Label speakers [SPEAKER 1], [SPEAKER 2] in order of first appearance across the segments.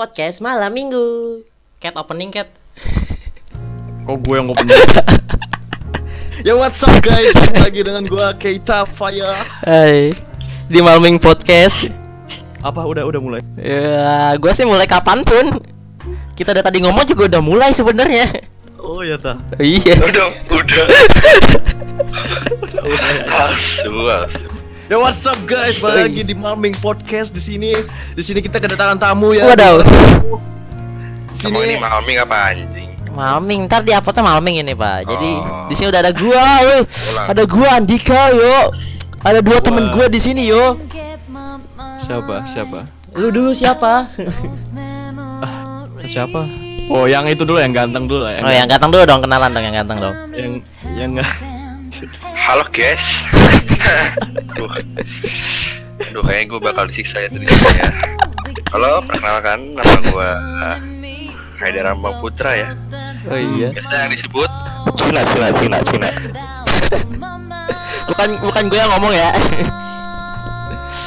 [SPEAKER 1] podcast malam minggu. Cat opening cat.
[SPEAKER 2] Kok gue yang opening? ya what's up guys, lagi dengan gue Keita Faya
[SPEAKER 1] Hai. Di malam minggu podcast.
[SPEAKER 2] Apa udah udah mulai?
[SPEAKER 1] Ya, gua sih mulai kapan pun. Kita udah tadi ngomong juga udah mulai sebenarnya.
[SPEAKER 2] Oh ya tah
[SPEAKER 1] iya.
[SPEAKER 3] udah udah asu asu
[SPEAKER 2] Ya what's up guys, balik lagi di Malming Podcast di sini. Di sini kita kedatangan tamu ya.
[SPEAKER 1] Waduh.
[SPEAKER 2] Di
[SPEAKER 3] kamu ini
[SPEAKER 2] sini
[SPEAKER 3] malming apa anjing
[SPEAKER 1] Malming, ntar di uploadnya malming ini pak. Jadi
[SPEAKER 3] Oh.
[SPEAKER 1] di sini udah ada gua, weh.
[SPEAKER 3] Ulang.
[SPEAKER 1] ada gua Andika yo. Ada dua temen gua di sini yo.
[SPEAKER 2] siapa? Siapa?
[SPEAKER 1] Lu dulu siapa?
[SPEAKER 2] Siapa? Oh yang itu dulu yang ganteng dulu lah.
[SPEAKER 1] oh yang ganteng dulu dong kenalan dong yang ganteng dong.
[SPEAKER 2] yang yang
[SPEAKER 3] halo guys Duh. Duh kayaknya gue bakal disiksa ya tadi ya halo perkenalkan nama gue Haidar Rambang Putra ya
[SPEAKER 1] Oh iya.
[SPEAKER 3] biasa yang disebut
[SPEAKER 4] Cina, Cina, Cina, Cina.
[SPEAKER 1] Bukan bukan gue yang ngomong ya.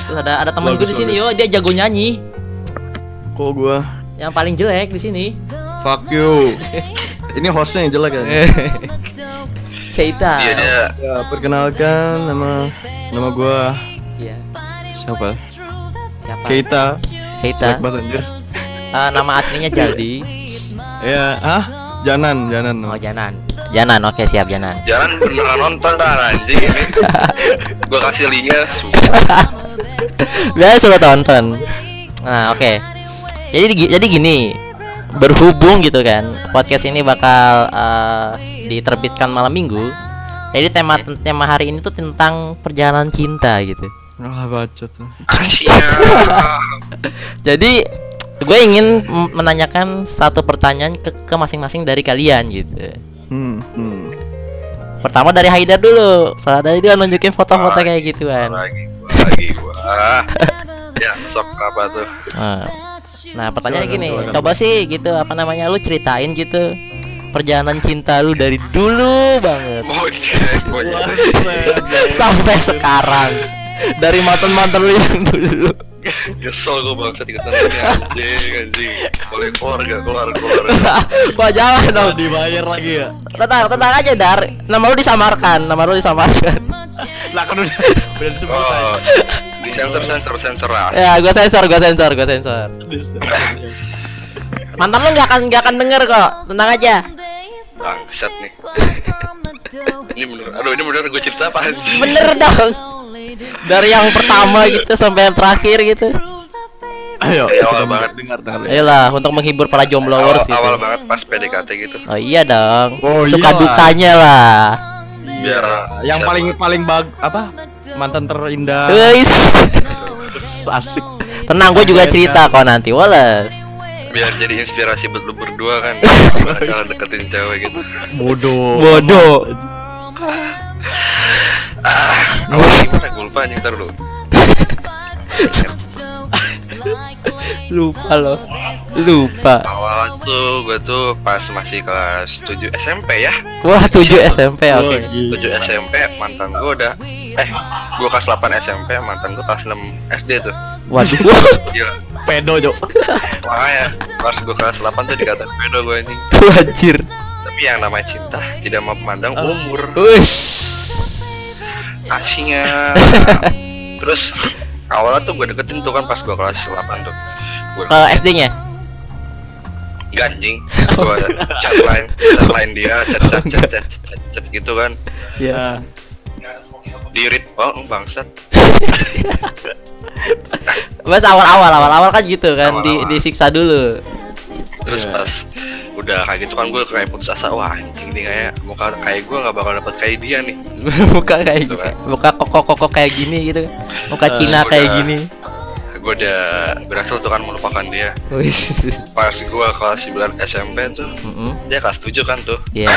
[SPEAKER 1] Terus ada ada temen gue di sini yo, dia jago nyanyi.
[SPEAKER 2] Kok gue?
[SPEAKER 1] Yang paling jelek di sini.
[SPEAKER 2] Fuck you. Ini hostnya yang jelek kan?
[SPEAKER 1] Keita.
[SPEAKER 3] dia dia
[SPEAKER 2] Ya perkenalkan nama nama gue
[SPEAKER 1] Iya.
[SPEAKER 2] siapa?
[SPEAKER 1] Siapa?
[SPEAKER 2] Keita.
[SPEAKER 1] Keita.
[SPEAKER 2] Banget anjir.
[SPEAKER 1] Eh, nama aslinya Jaldi.
[SPEAKER 2] Ya, ah, Janan, Janan.
[SPEAKER 1] Oh, Janan. Janan, oke siap Janan.
[SPEAKER 3] jangan beneran nonton dah anjing gue kasih linknya
[SPEAKER 1] Biasa sudah tonton. Nah, oke. Jadi di- jadi gini, berhubung gitu kan, podcast ini bakal diterbitkan malam minggu. Jadi tema tema hari ini tuh tentang perjalanan cinta gitu.
[SPEAKER 2] Ah, bacot.
[SPEAKER 3] Siap.
[SPEAKER 1] Jadi gue ingin menanyakan satu pertanyaan ke, ke masing-masing dari kalian gitu.
[SPEAKER 2] Hmm, hmm.
[SPEAKER 1] Pertama dari Haidar dulu. Soalnya tadi dia nunjukin foto-foto kayak gituan.
[SPEAKER 3] lagi gua lagi gua ya sok apa tuh
[SPEAKER 1] Nah, nah pertanyaannya gini, coba sih gitu apa namanya lu ceritain gitu perjalanan cinta lu dari dulu banget sampai sekarang. Dari mantan-mantan lu yang dulu.
[SPEAKER 3] Nyesel gue bangsa tiga tahun ini anjing anjing Boleh keluar gak keluar keluar
[SPEAKER 1] Wah, jangan dong.
[SPEAKER 2] dibayar lagi ya?
[SPEAKER 1] Tenang, tenang aja Dar. Nama lu disamarkan, nama lu disamarkan.
[SPEAKER 2] Lah kan udah udah disebut
[SPEAKER 3] Oh di sensor sensor sensor ah
[SPEAKER 1] ya, gua sensor, gua sensor, gua sensor. Mantan lu nggak akan nggak akan denger kok. Tenang aja.
[SPEAKER 3] Bangsat nih Ini bener Aduh ini bener gue cerita apa anjing
[SPEAKER 1] Bener dong. Dari yang pertama gitu sampai yang terakhir gitu.
[SPEAKER 2] Ayo, kita
[SPEAKER 3] awal banget.
[SPEAKER 2] dengar dengar.
[SPEAKER 1] Ayolah untuk menghibur para
[SPEAKER 3] awal,
[SPEAKER 1] jomblowers gitu.
[SPEAKER 3] awal banget pas PDKT gitu
[SPEAKER 1] Oh iya dong.
[SPEAKER 2] Oh,
[SPEAKER 1] Suka
[SPEAKER 2] iyalah.
[SPEAKER 1] dukanya lah.
[SPEAKER 3] Biar
[SPEAKER 2] Yang
[SPEAKER 3] bisa-
[SPEAKER 2] paling paling bag apa? Mantan terindah.
[SPEAKER 1] Guys.
[SPEAKER 2] Asik.
[SPEAKER 1] Tenang gue juga cerita kok nanti, Wallace.
[SPEAKER 3] Biar jadi inspirasi buat lu berdua kan Gimana cara deketin cewek gitu
[SPEAKER 2] Bodoh.
[SPEAKER 1] Bodoh.
[SPEAKER 3] Ah Awal gimana gue lupa anjing ntar dulu
[SPEAKER 1] Lupa loh. Lupa.
[SPEAKER 3] Awal tuh gue tuh pas masih kelas 7 SMP ya
[SPEAKER 1] Wah, 7 SMP oke.
[SPEAKER 3] 7 SMP mantan gue udah Eh gue kelas 8 SMP mantan gue kelas 6 SD tuh
[SPEAKER 1] Waduh.
[SPEAKER 3] Gila
[SPEAKER 2] Pedo, Jok.
[SPEAKER 3] Makanya pas gue kelas 8 tuh dikatain pedo gue ini
[SPEAKER 1] Wajir.
[SPEAKER 3] Tapi yang namanya cinta tidak mau memandang umur
[SPEAKER 1] Wush.
[SPEAKER 3] Asingnya Terus awalnya tuh gue deketin tuh kan pas gue kelas 8 tuh Gue
[SPEAKER 1] Ke SD-nya.
[SPEAKER 3] ganjing Gue chat line, chat line dia, chat chat chat chat, chat, chat gitu kan
[SPEAKER 2] Ya.
[SPEAKER 3] Di read, oh bangsat
[SPEAKER 1] Mas awal-awal awal-awal kan gitu kan di
[SPEAKER 3] Awal-awal.
[SPEAKER 1] disiksa dulu.
[SPEAKER 3] Terus
[SPEAKER 2] Iya.
[SPEAKER 3] pas udah kayak gitu kan gue kayak putus asa Wah anjing nih kayak muka kayak gue gak bakal dapet kayak dia nih
[SPEAKER 1] Muka kayak
[SPEAKER 3] Gitu kan.
[SPEAKER 1] Muka koko-koko kayak gini gitu. Muka
[SPEAKER 2] Eh,
[SPEAKER 1] Cina
[SPEAKER 3] udah.
[SPEAKER 1] kayak gini.
[SPEAKER 3] Gue udah berhasil tuh kan melupakan dia. Pas gue kelas 9 SMP tuh
[SPEAKER 1] Mm-mm.
[SPEAKER 3] Dia kelas 7 kan tuh
[SPEAKER 1] Iya.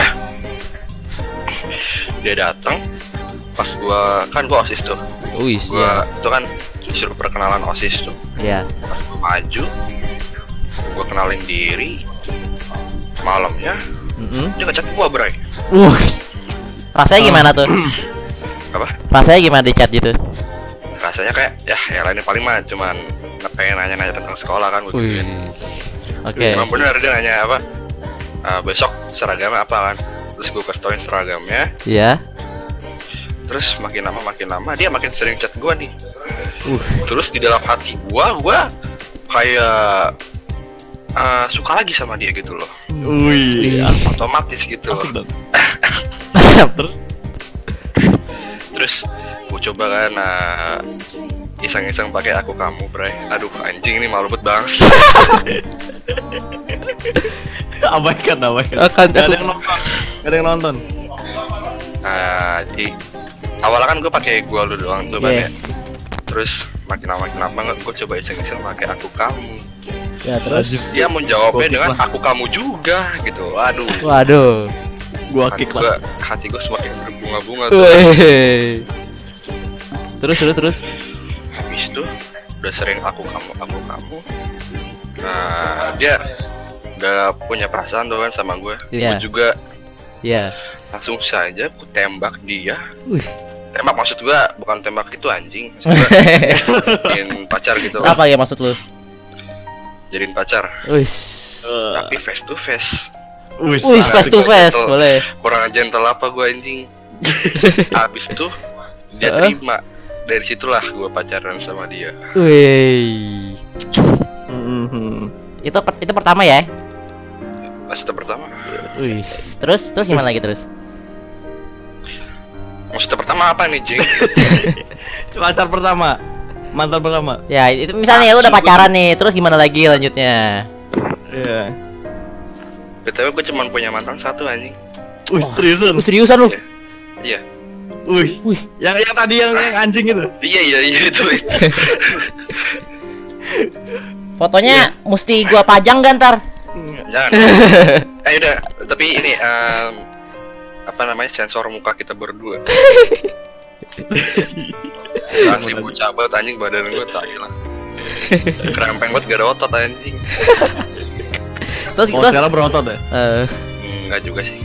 [SPEAKER 3] Dia datang Pas gua kan gua osis tuh
[SPEAKER 1] Wis,
[SPEAKER 3] Gua itu kan disuruh perkenalan osis tuh
[SPEAKER 1] Ya.
[SPEAKER 3] Pas gua maju Gua kenalin diri Malamnya
[SPEAKER 1] Mm-mm.
[SPEAKER 3] Dia ngechat gua bray
[SPEAKER 1] Wuh. Rasanya gimana tuh?
[SPEAKER 3] Apa?
[SPEAKER 1] Rasanya gimana di chat gitu?
[SPEAKER 3] rasanya kayak ya ya lainnya paling mah cuman pengen nanya-nanya tentang sekolah kan gue gituin.
[SPEAKER 1] Oke.
[SPEAKER 3] Emang bener dia nanya apa "Ah, besok seragamnya apa kan terus gue kasih tauin seragamnya
[SPEAKER 1] Ya.
[SPEAKER 3] Terus makin lama makin lama dia makin sering chat gue nih
[SPEAKER 1] Uh.
[SPEAKER 3] terus di dalam hati gue gue kayak ah, suka lagi sama dia gitu loh
[SPEAKER 2] Wih, asik,
[SPEAKER 3] otomatis gitu
[SPEAKER 2] asik
[SPEAKER 3] loh.
[SPEAKER 1] Terus
[SPEAKER 3] terus gue coba kan nah, iseng-iseng pakai aku kamu bray aduh anjing ini malu banget banget
[SPEAKER 2] abaikan, abaikan.
[SPEAKER 1] akan
[SPEAKER 2] Gak ada yang nonton. Gak ada yang nonton.
[SPEAKER 3] nah jadi awalnya kan gue pakai gue lu doang tuh Ban,
[SPEAKER 1] Iya.
[SPEAKER 3] ya. terus makin lama makin lama gue coba iseng-iseng pakai aku kamu
[SPEAKER 1] Ya terus.
[SPEAKER 3] dia mau jawabnya
[SPEAKER 2] Gokil
[SPEAKER 3] dengan
[SPEAKER 2] lah.
[SPEAKER 3] aku kamu juga gitu aduh
[SPEAKER 1] Waduh.
[SPEAKER 2] Gua
[SPEAKER 3] hati
[SPEAKER 2] kick
[SPEAKER 3] gue
[SPEAKER 2] lah.
[SPEAKER 3] hati gue semakin berbunga-bunga tuh.
[SPEAKER 1] Terus terus terus.
[SPEAKER 3] habis itu udah sering aku kamu aku kamu nah dia udah punya perasaan tuh kan sama gue
[SPEAKER 1] Iya.
[SPEAKER 3] gue juga
[SPEAKER 1] Ya.
[SPEAKER 3] langsung saja aku tembak dia
[SPEAKER 1] Wih.
[SPEAKER 3] Tembak maksud gue bukan tembak itu anjing gua jadiin pacar gitu
[SPEAKER 1] Apa ya maksud lu?
[SPEAKER 3] jadiin pacar.
[SPEAKER 2] Eh,
[SPEAKER 3] tapi face to face
[SPEAKER 2] Wih, asik.
[SPEAKER 1] face to face,
[SPEAKER 3] Gitu.
[SPEAKER 1] boleh.
[SPEAKER 3] kurang gentle apa gue anjing habis itu dia terima dari situlah gue pacaran sama dia
[SPEAKER 1] Wih.
[SPEAKER 2] Mhm.
[SPEAKER 1] Itu itu pertama ya?
[SPEAKER 3] maksudnya pertama
[SPEAKER 1] Wih. Terus terus gimana lagi terus?
[SPEAKER 3] Maksudnya pertama apa nih jing
[SPEAKER 2] Pacar pertama. Mantan pertama.
[SPEAKER 1] Ya, itu misalnya ya udah pacaran nih, terus gimana lagi lanjutnya?
[SPEAKER 2] Iya.
[SPEAKER 3] btw gue cuma punya mantan satu anjing
[SPEAKER 2] Wih, seriusan.
[SPEAKER 1] Lu seriusan lu?
[SPEAKER 3] iya
[SPEAKER 2] Wih,
[SPEAKER 1] Wih.
[SPEAKER 2] yang yang tadi yang, yang anjing itu.
[SPEAKER 3] iya iya iya itu
[SPEAKER 1] Fotonya mesti gua pajang gak ntar?
[SPEAKER 3] jangan eh udah tapi ini em, apa namanya sensor muka kita berdua. Asli bocah banget anjing badan gue tak gila Kerempeng banget gak ada otot anjing.
[SPEAKER 1] Terus
[SPEAKER 2] Oh,
[SPEAKER 1] terus.
[SPEAKER 2] sekarang berotot ya?
[SPEAKER 1] eh,
[SPEAKER 3] Enggak juga sih.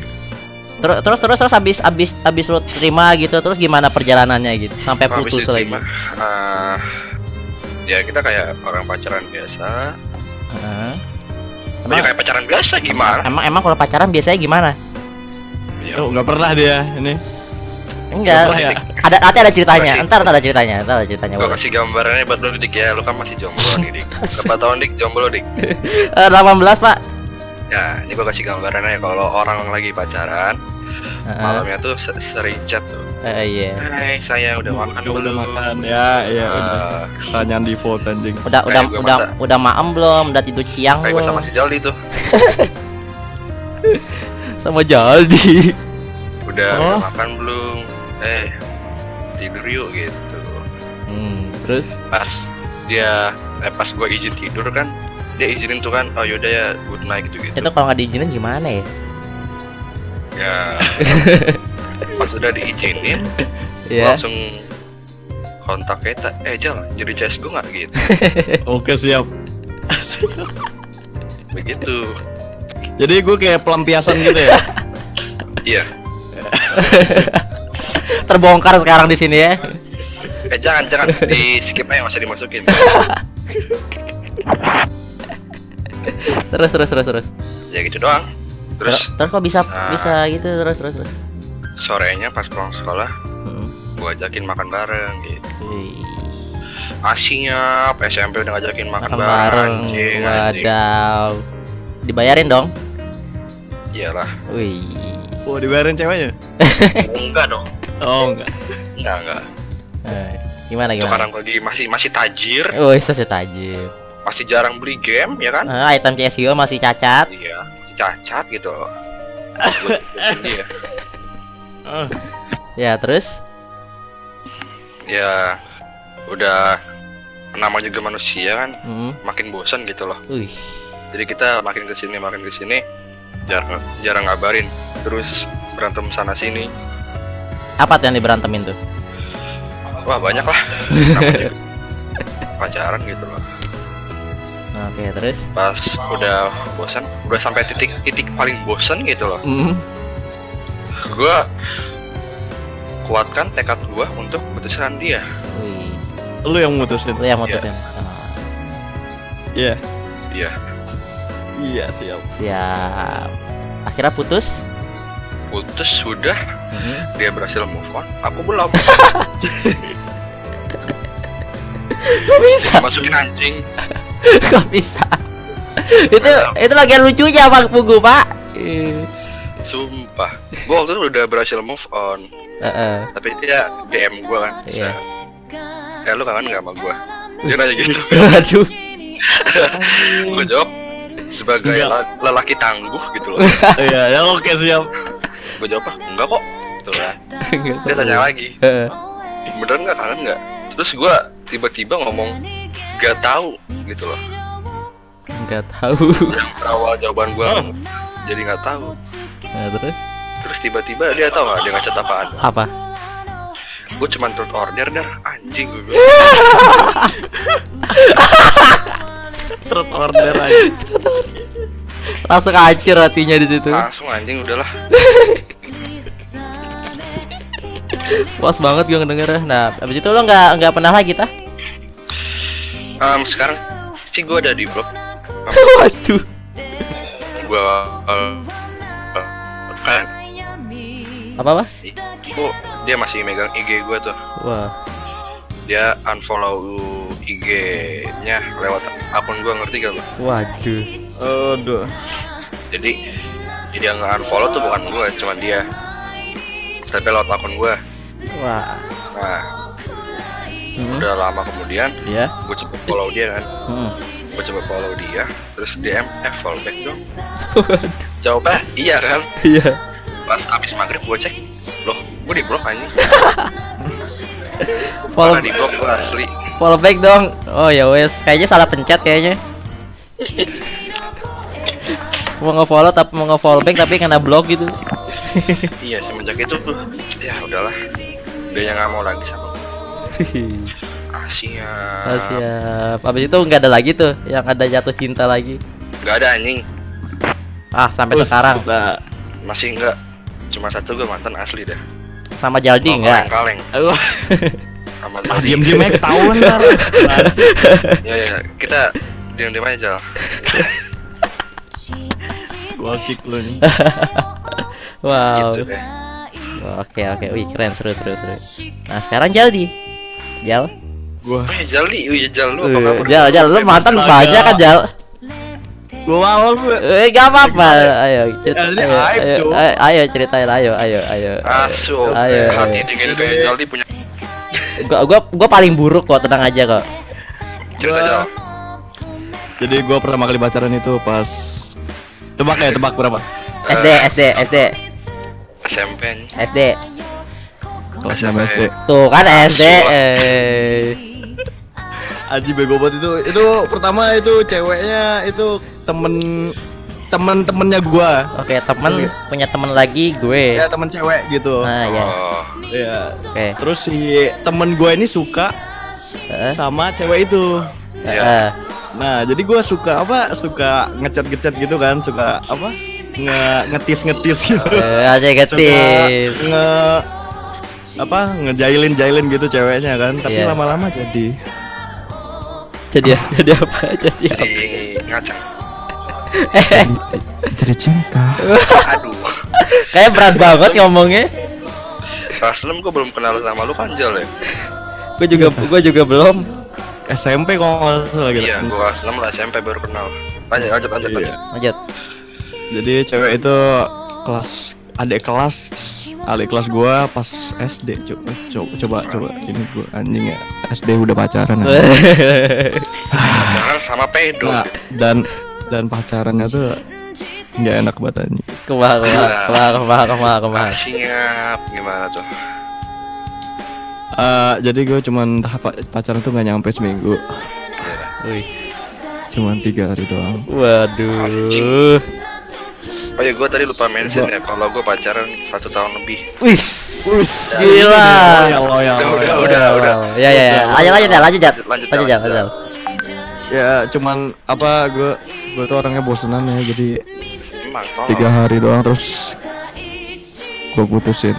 [SPEAKER 1] Terus terus terus terus habis habis habis lu terima gitu, terus gimana perjalanannya gitu? Sampai putus lagi?
[SPEAKER 3] eh, Ya kita kayak orang pacaran biasa.
[SPEAKER 1] Heeh.
[SPEAKER 3] Ya
[SPEAKER 1] Emang,
[SPEAKER 3] kayak pacaran biasa gimana?
[SPEAKER 1] Emang emang kalau pacaran biasanya gimana?
[SPEAKER 3] Ya,
[SPEAKER 2] Oh, nggak pernah dia ini.
[SPEAKER 1] Enggak.
[SPEAKER 2] Ya?
[SPEAKER 1] Ada nanti ada ceritanya.
[SPEAKER 3] Kasih.
[SPEAKER 1] Ntar ntar ada ceritanya. Ntar ada ceritanya. Boleh.
[SPEAKER 3] kasih gambarannya buat lu dik ya Lu kan masih jomblo nih dik Berapa tahun dik jomblo dik
[SPEAKER 1] Eh, 18 pak.
[SPEAKER 3] Ya ini gue kasih gambarannya kalau orang lagi pacaran
[SPEAKER 1] Heeh.
[SPEAKER 3] Malamnya tuh se- sering chat tuh
[SPEAKER 1] Eh, iya.
[SPEAKER 3] Hai sayang udah makan
[SPEAKER 2] Udah
[SPEAKER 3] belum
[SPEAKER 2] makan. Ya, iya udah.
[SPEAKER 3] Eh,
[SPEAKER 2] Tanyaan default anjing.
[SPEAKER 1] Udah udah
[SPEAKER 3] gua
[SPEAKER 1] udah udah maem belum? Udah tidur siang
[SPEAKER 3] Kayak
[SPEAKER 1] belum?
[SPEAKER 3] sama si Jaldi tuh
[SPEAKER 1] Sama Jaldi.
[SPEAKER 3] Udah,
[SPEAKER 2] Oh.
[SPEAKER 3] udah makan belum Eh tidur yuk gitu
[SPEAKER 1] Hmm, terus
[SPEAKER 3] Pas dia eh, pas gue izin tidur kan Dia izinin tuh kan Oh yaudah ya good night gitu gitu
[SPEAKER 1] itu kalau nggak diizinin gimana ya?
[SPEAKER 3] Ya Pas udah diizinin
[SPEAKER 1] Ya.
[SPEAKER 3] Langsung kontak kita Eh Jal jadi CS gue gak gitu
[SPEAKER 2] Oke, siap.
[SPEAKER 3] Begitu
[SPEAKER 2] Jadi gue kayak pelampiasan gitu ya.
[SPEAKER 3] Iya
[SPEAKER 1] Terbongkar sekarang di sini ya.
[SPEAKER 3] Eh jangan jangan di skip aja masih dimasukin
[SPEAKER 1] Terus terus terus terus.
[SPEAKER 3] Ya gitu doang
[SPEAKER 1] Terus,
[SPEAKER 3] Terus
[SPEAKER 1] terus kok bisa
[SPEAKER 3] Ah.
[SPEAKER 1] bisa gitu terus terus terus.
[SPEAKER 3] sorenya pas pulang sekolah
[SPEAKER 1] Hmm.
[SPEAKER 3] gue ajakin makan bareng gitu Asyik SMP udah ngajakin makan,
[SPEAKER 1] makan bareng.
[SPEAKER 3] anjing.
[SPEAKER 1] Wadaw. Dibayarin dong.
[SPEAKER 3] Iyalah
[SPEAKER 1] Wih.
[SPEAKER 2] Oh, dibayarin ceweknya?
[SPEAKER 3] Enggak dong
[SPEAKER 2] Oh, enggak.
[SPEAKER 3] Enggak enggak
[SPEAKER 1] Eh, gimana gimana?
[SPEAKER 3] karena lagi masih masih tajir
[SPEAKER 1] Wih, seset tajir.
[SPEAKER 3] Masih jarang beli game ya kan
[SPEAKER 1] Eh, item CSGO masih cacat.
[SPEAKER 3] Iya Masih cacat gitu loh dia.
[SPEAKER 2] Ah,
[SPEAKER 1] Ya, terus
[SPEAKER 3] Ya Udah Nama juga manusia kan
[SPEAKER 1] hmm.
[SPEAKER 3] Makin bosan gitu loh
[SPEAKER 1] Wih.
[SPEAKER 3] Jadi kita makin ke sini makin ke sini jarang jarang ngabarin terus berantem sana sini
[SPEAKER 1] Apa tuh yang diberantemin tuh?
[SPEAKER 3] wah banyak lah pacaran gitu loh
[SPEAKER 1] Oke, terus
[SPEAKER 3] pas udah bosan udah sampai titik titik paling bosan gitu loh
[SPEAKER 1] hmm.
[SPEAKER 3] gua kuatkan tekad gua untuk putuskan dia
[SPEAKER 1] Wih.
[SPEAKER 2] lu yang mutusin.
[SPEAKER 1] Lu yang mutusin. Oh,
[SPEAKER 2] Iya.
[SPEAKER 3] Iya.
[SPEAKER 2] Iya, siap.
[SPEAKER 1] siap. Akhirnya putus.
[SPEAKER 3] Putus sudah,
[SPEAKER 1] Mhm.
[SPEAKER 3] dia berhasil move on. Aku belum.
[SPEAKER 1] Kok bisa?
[SPEAKER 3] Masukin anjing.
[SPEAKER 1] Kok bisa? itu itu bagian lucunya Bang Pugu, Pak. Eh,
[SPEAKER 3] Sumpah. Gua waktu itu udah berhasil move on.
[SPEAKER 1] Heeh.
[SPEAKER 3] Tapi dia DM gua kan.
[SPEAKER 1] Iya.
[SPEAKER 3] Eh lu kangen gak sama gua? Dia nanya gitu.
[SPEAKER 1] Waduh.
[SPEAKER 3] gua jawab sebagai
[SPEAKER 2] Enggak.
[SPEAKER 3] la- lelaki tangguh gitu loh.
[SPEAKER 2] Iya, ya oke siap.
[SPEAKER 3] Gua jawab ah, enggak kok. Tuh kan. Dia tanya lagi.
[SPEAKER 1] Heeh.
[SPEAKER 3] Beneran nggak kangen nggak? Terus gua tiba-tiba ngomong gak tahu gitu loh.
[SPEAKER 1] Enggak tahu.
[SPEAKER 3] Yang berawal jawaban gua jadi nggak tahu.
[SPEAKER 1] Nah, terus
[SPEAKER 3] Terus tiba-tiba dia tahu nggak dia ngechat apaan?
[SPEAKER 1] apa?
[SPEAKER 3] Gue cuma turut order dah anjing gue.
[SPEAKER 2] Terus order aja.
[SPEAKER 1] Langsung hancur hatinya di situ.
[SPEAKER 3] Langsung anjing udahlah.
[SPEAKER 1] Puas banget gue ngedenger. Nah, abis itu lo nggak nggak pernah lagi tah?
[SPEAKER 3] Em, sekarang sih gue ada di blog.
[SPEAKER 1] Waduh.
[SPEAKER 3] Gue kan
[SPEAKER 1] Apa apa?
[SPEAKER 3] gua, dia masih megang IG gue tuh.
[SPEAKER 1] Wah.
[SPEAKER 3] Dia unfollow IG-nya lewat akun gue ngerti gak lo?
[SPEAKER 1] Waduh.
[SPEAKER 2] Aduh.
[SPEAKER 3] Jadi jadi yang nge-unfollow tuh bukan gue, cuma dia. Tapi lewat akun gue.
[SPEAKER 1] Wah.
[SPEAKER 3] Nah,
[SPEAKER 1] Hmm.
[SPEAKER 3] udah lama kemudian
[SPEAKER 1] Ya.
[SPEAKER 3] gue coba follow dia kan.
[SPEAKER 1] Hmm.
[SPEAKER 3] Gue coba follow dia, terus DM, eh follow back dong. Jawabnya iya kan.
[SPEAKER 1] Iya.
[SPEAKER 3] Pas abis maghrib gue cek, loh gue di blok anjing.
[SPEAKER 1] Follow
[SPEAKER 3] di blok gue asli.
[SPEAKER 1] follow back dong. Oh ya wes, kayaknya salah pencet kayaknya. mau nge-follow tapi mau nge-follow back tapi kena blok gitu.
[SPEAKER 3] Iya semenjak itu tuh, ya udahlah. Dia yang nggak mau lagi sama gue. Asia.
[SPEAKER 1] Oh, siap. Abis itu nggak ada lagi tuh yang ada jatuh cinta lagi.
[SPEAKER 3] Gak ada anjing,
[SPEAKER 1] Ah, sampai
[SPEAKER 2] Us,
[SPEAKER 1] sekarang
[SPEAKER 2] Nah,
[SPEAKER 3] masih enggak. Cuma satu gue mantan asli dah.
[SPEAKER 1] sama Jaldi
[SPEAKER 3] Oh,
[SPEAKER 1] enggak?
[SPEAKER 3] Kaleng,
[SPEAKER 2] aduh,
[SPEAKER 3] sama
[SPEAKER 2] ah,
[SPEAKER 3] Jaldi.
[SPEAKER 2] diem-diem aja ketahuan ntar. Sih?
[SPEAKER 3] Ya ya, kita diam-diam aja.
[SPEAKER 2] Gua kick lu nih.
[SPEAKER 1] Wow.
[SPEAKER 3] Gitu deh.
[SPEAKER 1] Oke oke, wih keren seru seru seru. Nah sekarang Jaldi, Jal,
[SPEAKER 2] Gua
[SPEAKER 3] Eh, Jaldi, wih Jal lu apa
[SPEAKER 1] Eh,
[SPEAKER 3] kabar?
[SPEAKER 1] Jal Jal, lu mantan banyak kan Jal?
[SPEAKER 2] gua males.
[SPEAKER 1] Eh gak apa-apa, ayo cerita, ayo, ayo, ayo, ayo ceritain, ayo, ayo, ayo.
[SPEAKER 3] Asu,
[SPEAKER 1] Ayo,
[SPEAKER 3] hati
[SPEAKER 1] ayo.
[SPEAKER 3] dingin kayak Jaldi punya
[SPEAKER 1] Gua, gua, gua paling buruk kok, tenang aja kok.
[SPEAKER 3] cerita Jal.
[SPEAKER 2] Jadi gua pertama kali pacaran itu pas tebak ya, tebak berapa?
[SPEAKER 1] SD, SD, SD,
[SPEAKER 3] SMP.
[SPEAKER 1] SD.
[SPEAKER 2] Kelas
[SPEAKER 3] SMP.
[SPEAKER 2] 6 SD.
[SPEAKER 1] Tuh kan SD.
[SPEAKER 3] Asu.
[SPEAKER 1] Eh.
[SPEAKER 2] Aji bego banget itu. Itu pertama itu ceweknya itu temen temen-temennya gua.
[SPEAKER 1] Oke, temen punya temen lagi gue.
[SPEAKER 2] Ya temen cewek gitu.
[SPEAKER 1] Nah ya,
[SPEAKER 3] Oh,
[SPEAKER 2] Iya.
[SPEAKER 1] oke.
[SPEAKER 2] Terus si temen gua ini suka
[SPEAKER 1] Eh,
[SPEAKER 2] sama cewek itu.
[SPEAKER 1] eh,
[SPEAKER 3] Iya.
[SPEAKER 1] eh.
[SPEAKER 2] Nah, jadi gua suka apa? Suka ngechat-ngechat gitu kan, suka apa? Nge ngetis-ngetis gitu.
[SPEAKER 1] Eh, aja
[SPEAKER 2] Suka
[SPEAKER 1] getis.
[SPEAKER 2] nge apa? Ngejailin-jailin gitu ceweknya kan, tapi
[SPEAKER 1] Iya.
[SPEAKER 2] lama-lama jadi
[SPEAKER 1] Jadi jadi apa? Jadi apa?
[SPEAKER 3] di ngacak.
[SPEAKER 2] jadi cinta.
[SPEAKER 3] Aduh.
[SPEAKER 1] Kayak berat banget ngomongnya.
[SPEAKER 3] 6 gue belum kenal sama lu kan Jal ya?
[SPEAKER 1] Gue juga gue juga belum.
[SPEAKER 2] SMP kalau nggak salah gitu.
[SPEAKER 3] Iya, gue kelas 6 lah SMP baru kenal. Lanjut, lanjut, lanjut,
[SPEAKER 2] Iya.
[SPEAKER 3] lanjut.
[SPEAKER 1] Lanjut.
[SPEAKER 2] Jadi cewek itu kelas adik kelas adik kelas gua pas SD coba coba coba coba ini gua anjing ya SD udah pacaran.
[SPEAKER 3] Jangan sama pedo.
[SPEAKER 2] Nah, dan dan pacarannya tuh nggak enak banget anjing.
[SPEAKER 1] Kemah kemah kemah kemah kemah kemah.
[SPEAKER 3] Siap, gimana tuh?
[SPEAKER 2] Eh, jadi gue cuman tahap pa- pacaran tuh nggak nyampe seminggu
[SPEAKER 1] Wih.
[SPEAKER 2] cuman tiga hari doang
[SPEAKER 1] Waduh.
[SPEAKER 3] Oh ya, gue tadi lupa mention ya kalau gue pacaran satu tahun lebih.
[SPEAKER 1] Wih. Gila.
[SPEAKER 2] loyal loyal,
[SPEAKER 3] Udah, udah, udah.
[SPEAKER 1] Ya ya ya. Lanjut lanjut lanjut.
[SPEAKER 3] Lanjut, lanjut,
[SPEAKER 1] Lanjut
[SPEAKER 3] lanjut,
[SPEAKER 1] lanjut.
[SPEAKER 2] ya cuman apa gue gue tuh orangnya bosenan ya jadi tiga hari doang terus gue putusin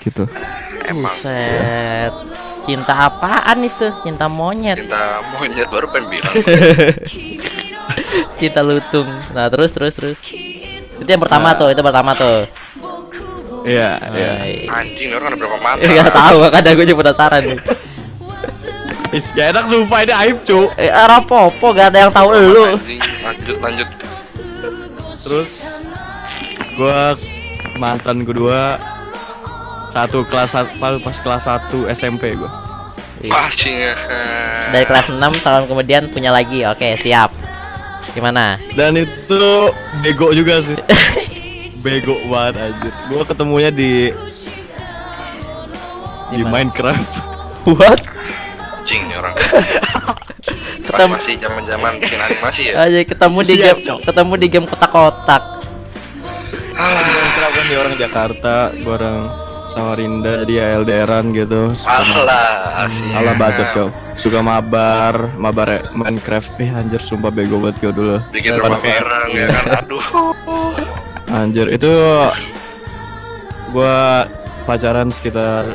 [SPEAKER 2] gitu
[SPEAKER 3] Emang.
[SPEAKER 1] Set. cinta apaan itu? Cinta monyet,
[SPEAKER 3] Cinta monyet baru pengen bilang.
[SPEAKER 1] cinta lutung. Nah, terus terus terus. Itu yang pertama tuh, itu pertama tuh.
[SPEAKER 2] Iya, iya.
[SPEAKER 3] Anjing orang ada berapa mata?
[SPEAKER 1] Enggak tahu, makanya gue juga penasaran nih.
[SPEAKER 2] Is gak enak sumpah ini aib cu.
[SPEAKER 1] Eh, rapopo gak ada yang tahu lu.
[SPEAKER 3] Lanjut lanjut.
[SPEAKER 2] Terus gua mantan kedua satu kelas pas kelas 1 SMP gua.
[SPEAKER 3] Wah, anjing.
[SPEAKER 1] Iya. Dari kelas 6 tahun kemudian punya lagi. Oke, siap. Gimana?
[SPEAKER 2] Dan itu bego juga sih. bego banget anjir. Gua ketemunya di di
[SPEAKER 1] Di?
[SPEAKER 2] Minecraft.
[SPEAKER 1] What?
[SPEAKER 3] Anjing nih orang.
[SPEAKER 1] Ketemu
[SPEAKER 3] masih zaman-zaman bikin animasi ya.
[SPEAKER 1] aja ketemu di
[SPEAKER 2] Iya,
[SPEAKER 1] game ketemu di game kotak-kotak.
[SPEAKER 3] Ah,
[SPEAKER 2] Minecraft kan dia orang Jakarta, gua orang Samarinda, dia LDRan gitu.
[SPEAKER 3] Alah.
[SPEAKER 2] Alah bacot kau. Suka mabar, mabar Minecraft. Eh anjir sumpah bego banget kau dulu.
[SPEAKER 3] Bikin rumah bareng ya kan. Aduh.
[SPEAKER 2] Anjir itu gua pacaran sekitar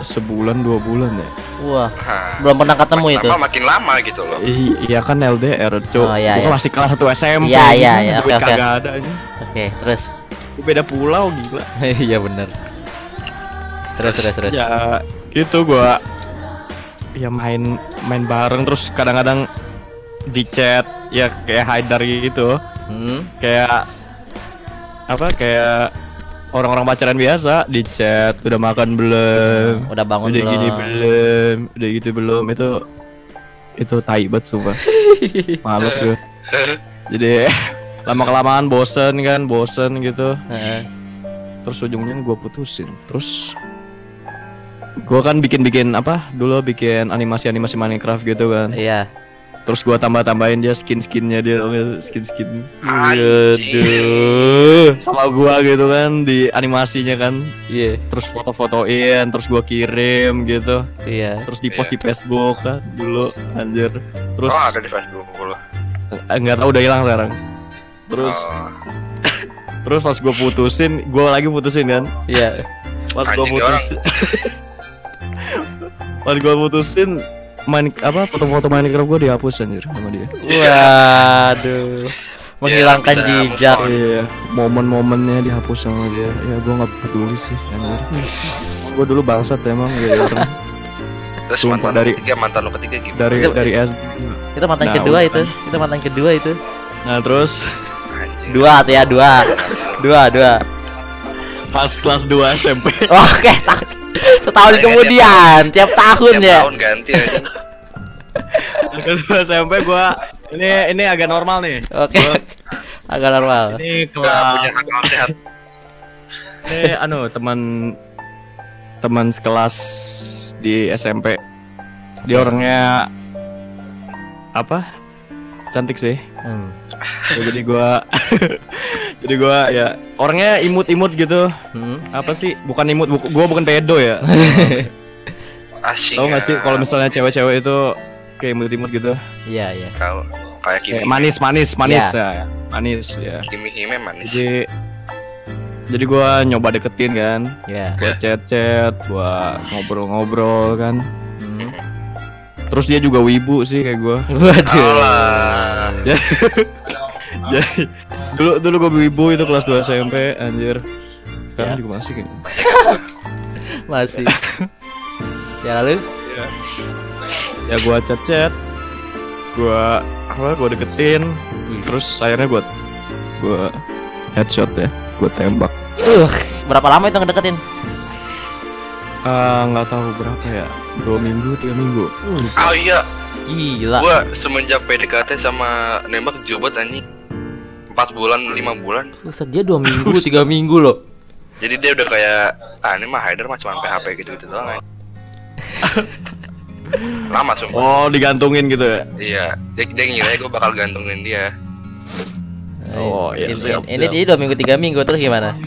[SPEAKER 2] sebulan dua bulan ya.
[SPEAKER 1] Wah,
[SPEAKER 3] Nah,
[SPEAKER 1] belum pernah ketemu
[SPEAKER 3] makin
[SPEAKER 1] itu.
[SPEAKER 3] lama makin lama gitu loh.
[SPEAKER 2] I- iya kan LDR, cuk.
[SPEAKER 1] Oh, iya,
[SPEAKER 2] gua
[SPEAKER 1] iya.
[SPEAKER 2] masih kelas 1 SMP.
[SPEAKER 1] Iya, iya, iya, oke, oke.
[SPEAKER 2] kagak ada aja.
[SPEAKER 1] Oke, terus.
[SPEAKER 2] Beda pulau gila.
[SPEAKER 1] Iya bener Terus terus terus.
[SPEAKER 2] Ya gitu gua ya main main bareng terus kadang-kadang di chat ya kayak Haidar gitu.
[SPEAKER 1] Hmm.
[SPEAKER 2] Kayak apa kayak orang-orang pacaran biasa di chat udah makan belum
[SPEAKER 1] Udah bangun
[SPEAKER 2] udah
[SPEAKER 1] belum?
[SPEAKER 2] gini belum udah gitu belum itu itu tai banget sumpah males gue jadi lama kelamaan bosen kan bosen gitu terus ujungnya gue putusin terus gue kan bikin bikin apa dulu bikin animasi animasi Minecraft gitu kan
[SPEAKER 1] Iya.
[SPEAKER 2] terus gue tambah tambahin dia skin skinnya dia skin skin
[SPEAKER 1] Aduh.
[SPEAKER 2] sama gua gitu kan di animasinya kan
[SPEAKER 1] Iya.
[SPEAKER 2] terus foto-fotoin terus gua kirim gitu
[SPEAKER 1] Iya.
[SPEAKER 2] terus di post di Facebook kan dulu anjir terus
[SPEAKER 3] Oh, ada di Facebook lo.
[SPEAKER 2] eh, nggak tahu udah hilang sekarang terus
[SPEAKER 3] Oh,
[SPEAKER 2] terus pas gua putusin gua lagi putusin kan
[SPEAKER 1] Iya.
[SPEAKER 2] pas gua putusin pas gua putusin main apa foto-foto Minecraft gua dihapus anjir sama dia
[SPEAKER 1] Waduh. Menghilangkan
[SPEAKER 3] bisa
[SPEAKER 1] jejak.
[SPEAKER 2] iya momen-momennya dihapus sama dia ya gua nggak peduli sih anjir gua dulu bangsat emang ya orang
[SPEAKER 3] Terus
[SPEAKER 2] Sumpah,
[SPEAKER 3] mantan
[SPEAKER 2] dari-
[SPEAKER 3] ketiga mantan lo ketiga gimana?
[SPEAKER 2] dari
[SPEAKER 1] Itu-
[SPEAKER 2] dari SD
[SPEAKER 1] Itu mantan
[SPEAKER 2] Nah,
[SPEAKER 1] kedua itu. Itu mantan kedua itu.
[SPEAKER 2] nah terus.
[SPEAKER 1] Dua tuh ya, dua. Dua, dua.
[SPEAKER 2] Pas kelas 2 SMP
[SPEAKER 1] Oke, ta- setahun kemudian, tiap tahun
[SPEAKER 3] Tiap
[SPEAKER 1] ya.
[SPEAKER 3] tahun ganti aja.
[SPEAKER 2] kelas 2 SMP gua ini ini agak normal nih
[SPEAKER 1] Oke. Agak normal.
[SPEAKER 2] ini kelas
[SPEAKER 3] sehat.
[SPEAKER 2] ini anu teman teman sekelas di SMP dia orangnya apa cantik sih
[SPEAKER 1] Hmm.
[SPEAKER 2] Ya, jadi gua jadi gua ya orangnya imut-imut gitu
[SPEAKER 1] Hmm.
[SPEAKER 2] apa sih bukan imut bu- gua bukan pedo ya
[SPEAKER 3] Asing.
[SPEAKER 2] tau gak sih kalau misalnya cewek-cewek itu kayak imut-imut gitu
[SPEAKER 1] Iya, iya.
[SPEAKER 3] kalau kayak Kimi
[SPEAKER 2] manis manis manis
[SPEAKER 1] Iya.
[SPEAKER 2] ya manis ya
[SPEAKER 3] Kimi Hime manis.
[SPEAKER 2] jadi jadi gua nyoba deketin kan
[SPEAKER 1] Iya.
[SPEAKER 2] gua chat chat gua ngobrol-ngobrol kan
[SPEAKER 1] Hmm.
[SPEAKER 2] terus dia juga wibu sih kayak gua
[SPEAKER 1] Waduh.
[SPEAKER 2] Ya. jadi dulu dulu gua wibu itu kelas 2 SMP anjir sekarang
[SPEAKER 1] Ya.
[SPEAKER 2] juga masih kayaknya
[SPEAKER 1] Masih. ya lalu?
[SPEAKER 2] ya gua chat chat gua apa gua deketin terus akhirnya gua gua headshot ya gua tembak
[SPEAKER 1] Uh, berapa lama itu ngedeketin?
[SPEAKER 2] Ah, nggak tahu berapa ya dua minggu tiga minggu
[SPEAKER 3] Oh iya,
[SPEAKER 1] Gila.
[SPEAKER 3] gua semenjak PDKT sama nembak jobat anjing. 4 bulan, 5 bulan.
[SPEAKER 1] Buset, dia dua minggu, tiga minggu loh.
[SPEAKER 3] Jadi dia udah kayak ah ini mah Haider mah cuma PHP gitu-gitu doang. anjing." Lama sumpah.
[SPEAKER 2] oh digantungin gitu ya
[SPEAKER 3] Iya, dia, dia ngira gue bakal gantungin dia.
[SPEAKER 2] Oh, iya,
[SPEAKER 1] ini,
[SPEAKER 2] siap,
[SPEAKER 1] ini
[SPEAKER 2] siap.
[SPEAKER 1] dia dua minggu tiga minggu terus gimana?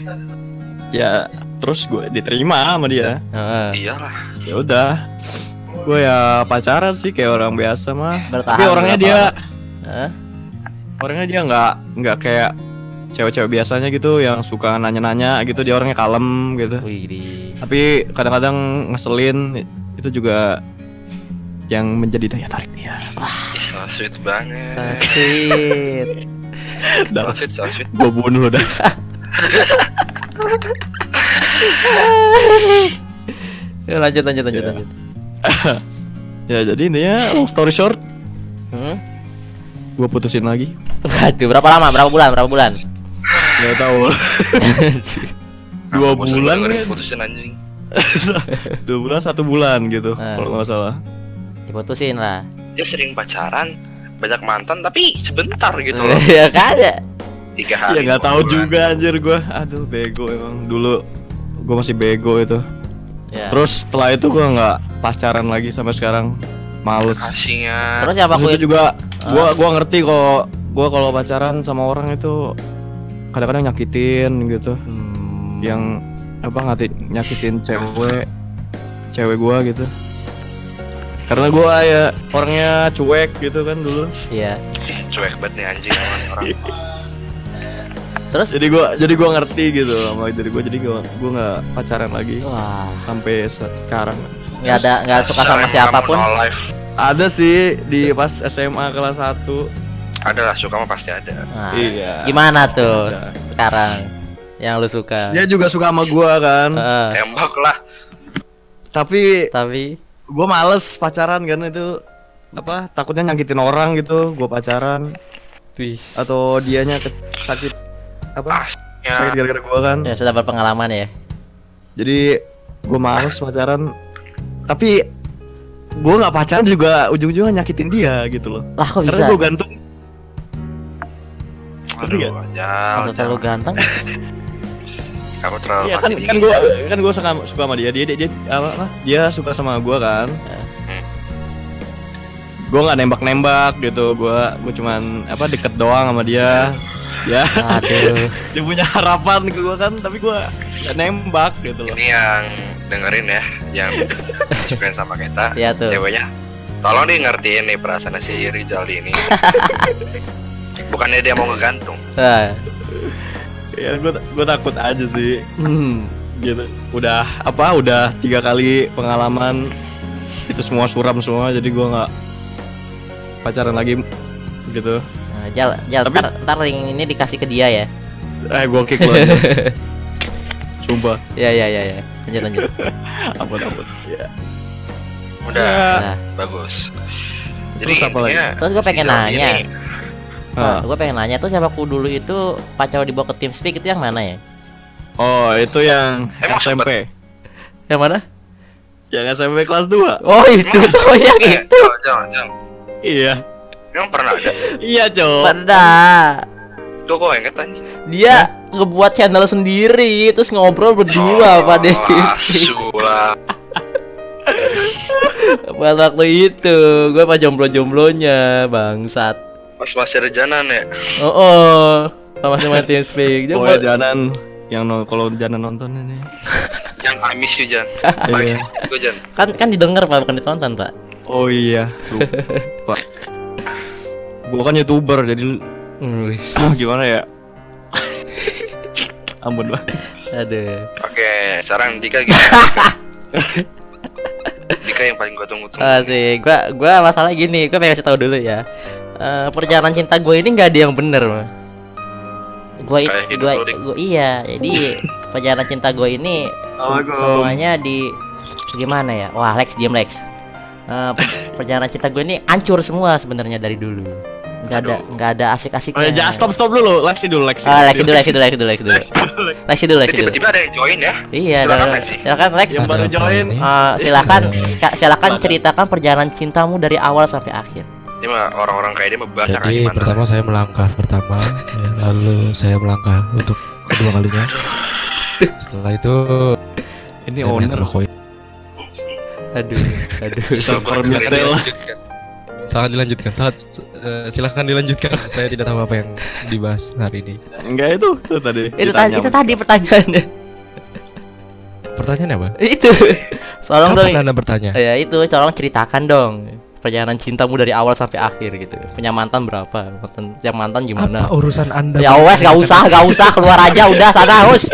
[SPEAKER 2] ya terus gue diterima sama dia
[SPEAKER 1] Heeh.
[SPEAKER 3] Iyalah.
[SPEAKER 2] ya udah gue ya pacaran sih kayak orang biasa mah
[SPEAKER 1] Bertahan
[SPEAKER 2] tapi orangnya dia
[SPEAKER 1] Hah?
[SPEAKER 2] Orangnya dia nggak nggak kayak cewek-cewek biasanya gitu yang suka nanya-nanya gitu dia orangnya kalem gitu
[SPEAKER 1] Wih, di.
[SPEAKER 2] tapi kadang-kadang ngeselin itu juga yang menjadi daya tarik dia.
[SPEAKER 3] Ih, so sweet banget.
[SPEAKER 1] So sweet.
[SPEAKER 3] So sweet, so sweet.
[SPEAKER 2] gue bunuh lo dah.
[SPEAKER 1] Ya, lanjut lanjut lanjut
[SPEAKER 2] Ya.
[SPEAKER 1] lanjut.
[SPEAKER 2] ya jadi intinya long story short,
[SPEAKER 1] Hmm?
[SPEAKER 2] Gue putusin lagi.
[SPEAKER 1] Waduh, berapa lama? Berapa bulan? Berapa bulan?
[SPEAKER 2] Gak tahu. Dua bulan kan?
[SPEAKER 3] putusin anjing.
[SPEAKER 2] Dua bulan satu bulan gitu
[SPEAKER 1] Ah.
[SPEAKER 2] kalau nggak salah.
[SPEAKER 1] Diputusin lah.
[SPEAKER 3] Dia sering pacaran, banyak mantan tapi sebentar gitu loh.
[SPEAKER 1] ya kan ya.
[SPEAKER 3] Tiga
[SPEAKER 2] Ya
[SPEAKER 3] hari.
[SPEAKER 2] nggak
[SPEAKER 3] dua
[SPEAKER 2] tahu
[SPEAKER 3] bulan.
[SPEAKER 2] juga anjir gue. Aduh bego emang dulu gue masih bego itu.
[SPEAKER 1] Ya.
[SPEAKER 2] Terus setelah itu gue nggak pacaran lagi sampai sekarang. Males.
[SPEAKER 3] Kasihnya.
[SPEAKER 1] Terus siapa aku
[SPEAKER 2] itu juga gua gua ngerti kok gua kalau pacaran sama orang itu kadang-kadang nyakitin gitu.
[SPEAKER 1] Hmm.
[SPEAKER 2] Yang apa ngati nyakitin cewek cewek gua gitu. Karena gua ya orangnya cuek gitu kan dulu.
[SPEAKER 1] Iya.
[SPEAKER 3] Cuek banget nih anjing orang.
[SPEAKER 1] Terus
[SPEAKER 2] Jadi gua jadi gua ngerti gitu sama diri gua jadi gua gua nggak pacaran lagi
[SPEAKER 1] wah,
[SPEAKER 2] sampai se- sekarang.
[SPEAKER 1] Nggak ada nggak suka sama
[SPEAKER 3] siapa pun.
[SPEAKER 2] Ada sih di pas SMA kelas 1.
[SPEAKER 3] Ada lah, suka mah pasti ada.
[SPEAKER 1] Nah,
[SPEAKER 2] Iya.
[SPEAKER 1] Gimana tuh
[SPEAKER 2] ada.
[SPEAKER 1] sekarang yang lu suka?
[SPEAKER 2] Dia juga suka sama gua kan.
[SPEAKER 3] Tembak lah.
[SPEAKER 2] Tapi
[SPEAKER 1] tapi
[SPEAKER 2] gue males pacaran kan itu apa takutnya nyakitin orang gitu gue pacaran
[SPEAKER 1] Wis.
[SPEAKER 2] atau dianya ke- sakit apa sakit
[SPEAKER 3] Asnya.
[SPEAKER 2] gara-gara gue kan
[SPEAKER 1] ya sudah berpengalaman ya.
[SPEAKER 2] jadi gue males pacaran tapi gue nggak pacaran juga ujung-ujungnya nyakitin dia gitu loh.
[SPEAKER 1] Lah kok
[SPEAKER 2] karena
[SPEAKER 1] bisa?
[SPEAKER 2] gue gantung
[SPEAKER 3] Aduh,
[SPEAKER 1] terlalu ganteng?
[SPEAKER 3] Kamu terlalu
[SPEAKER 2] Iya kan kan gue kan gue suka suka sama dia. Dia dia, dia apa, apa? Dia suka sama gue kan?
[SPEAKER 3] Hmm.
[SPEAKER 2] gue nggak nembak nembak gitu. Gue gue cuman apa deket doang sama dia ya
[SPEAKER 1] Aduh.
[SPEAKER 2] dia punya harapan ke gue kan tapi gue gak nembak gitu loh
[SPEAKER 3] Ini yang dengerin ya, yang suka sama kita,
[SPEAKER 1] Iya tuh.
[SPEAKER 3] ceweknya. Tolong nih ngertiin nih perasaan si Rizaldi ini. Bukannya dia mau ngegantung.
[SPEAKER 1] Nah,
[SPEAKER 2] ya gue gue takut aja sih
[SPEAKER 1] hmm.
[SPEAKER 2] gitu udah apa udah tiga kali pengalaman itu semua suram semua jadi gue nggak pacaran lagi gitu
[SPEAKER 1] Jal, Jal,
[SPEAKER 2] Tapi-
[SPEAKER 1] ntar, ntar ring ini dikasih ke dia ya.
[SPEAKER 2] eh gue kick lo sumpah
[SPEAKER 1] Ya ya ya ya. Lanjut lanjut.
[SPEAKER 2] ampun ampun ya
[SPEAKER 3] Udah,
[SPEAKER 2] Ya.
[SPEAKER 1] Nah,
[SPEAKER 3] bagus.
[SPEAKER 2] Terus apa lagi?
[SPEAKER 1] Terus gua pengen nanya.
[SPEAKER 3] ini-
[SPEAKER 2] Ah.
[SPEAKER 1] gue pengen nanya tuh siapa aku dulu itu pacar dibawa ke tim speak itu yang mana ya?
[SPEAKER 2] oh itu yang
[SPEAKER 3] Emang
[SPEAKER 2] SMP
[SPEAKER 1] Yang mana?
[SPEAKER 2] yang SMP kelas 2
[SPEAKER 1] Oh itu tuh yang itu.
[SPEAKER 3] jangan, jangan.
[SPEAKER 2] iya
[SPEAKER 3] Emang pernah ada?
[SPEAKER 2] iya cowok
[SPEAKER 1] Pernah.
[SPEAKER 3] Tuh kok inget aja.
[SPEAKER 1] Dia ngebuat channel sendiri terus ngobrol berdua pada tim speak.
[SPEAKER 3] Sulah.
[SPEAKER 1] Pada waktu itu gue apa jomblo-jomblonya bangsat.
[SPEAKER 3] Pas masih ada janan ya.
[SPEAKER 1] Oh, oh. sama sama tim speak. Dia
[SPEAKER 2] oh
[SPEAKER 1] buat-
[SPEAKER 2] ya jalan yang non kalau jalan nonton ini
[SPEAKER 3] Yang I miss you Jan.
[SPEAKER 2] Iya.
[SPEAKER 3] Gue Jan.
[SPEAKER 1] kan kan didengar pak bukan ditonton pak.
[SPEAKER 2] oh iya lupa gua kan youtuber jadi
[SPEAKER 1] Wis.
[SPEAKER 2] gimana ya ampun lah
[SPEAKER 1] Aduh.
[SPEAKER 3] Oke, sekarang Dika gimana? Dika yang paling gue tunggu-tunggu.
[SPEAKER 1] Ah, sih, gua gua masalah gini, gua pengen kasih tahu dulu ya. Eh, perjalanan cinta gue ini nggak ada yang bener, mah. Gua, gua,
[SPEAKER 3] lu, Dik.
[SPEAKER 1] gua- iya, jadi perjalanan cinta gue ini
[SPEAKER 2] Assalamualaikum.
[SPEAKER 1] semuanya di gimana ya? Wah, Lex diam Lex. Eh, per- perjalanan cinta gue ini hancur semua sebenarnya dari dulu. Nggak ada
[SPEAKER 3] Aduh.
[SPEAKER 1] nggak ada
[SPEAKER 2] Oh,
[SPEAKER 1] asik-asiknya.
[SPEAKER 2] ya, jangan stop stop dulu Lexi dulu Lexi
[SPEAKER 1] Ah, Lexi dulu, Lexi dulu, Lexi dulu, Lexi dulu. Lexi dulu, Lexi dulu.
[SPEAKER 3] Tiba-tiba ada yang join ya.
[SPEAKER 1] Iya,
[SPEAKER 3] Silakan, Lexi.
[SPEAKER 1] silakan Lex.
[SPEAKER 2] yang baru join?
[SPEAKER 1] Eh, silakan silakan ceritakan perjalanan cintamu dari awal sampai akhir.
[SPEAKER 3] Ini mah orang-orang kayak dia mah banyak
[SPEAKER 5] Jadi
[SPEAKER 3] gimana.
[SPEAKER 5] pertama saya melangkah pertama, ya, lalu saya melangkah untuk kedua kalinya. Setelah itu
[SPEAKER 2] ini owner
[SPEAKER 5] sama koin.
[SPEAKER 1] Aduh, aduh.
[SPEAKER 2] server
[SPEAKER 5] Sangat dilanjutkan, sangat eh, silahkan dilanjutkan. saya tidak tahu apa yang dibahas hari ini.
[SPEAKER 2] enggak itu tuh tadi
[SPEAKER 1] itu tadi itu tadi pertanyaannya.
[SPEAKER 5] Pertanyaannya apa?
[SPEAKER 1] itu. Tolong dong.
[SPEAKER 5] Anda bertanya?
[SPEAKER 1] Ya itu, tolong ceritakan dong perjalanan cintamu dari awal sampai akhir gitu. Punya mantan berapa? Mantan yang mantan gimana?
[SPEAKER 5] Apa urusan anda?
[SPEAKER 1] Ya wes gak usah, gak usah keluar aja udah sana us.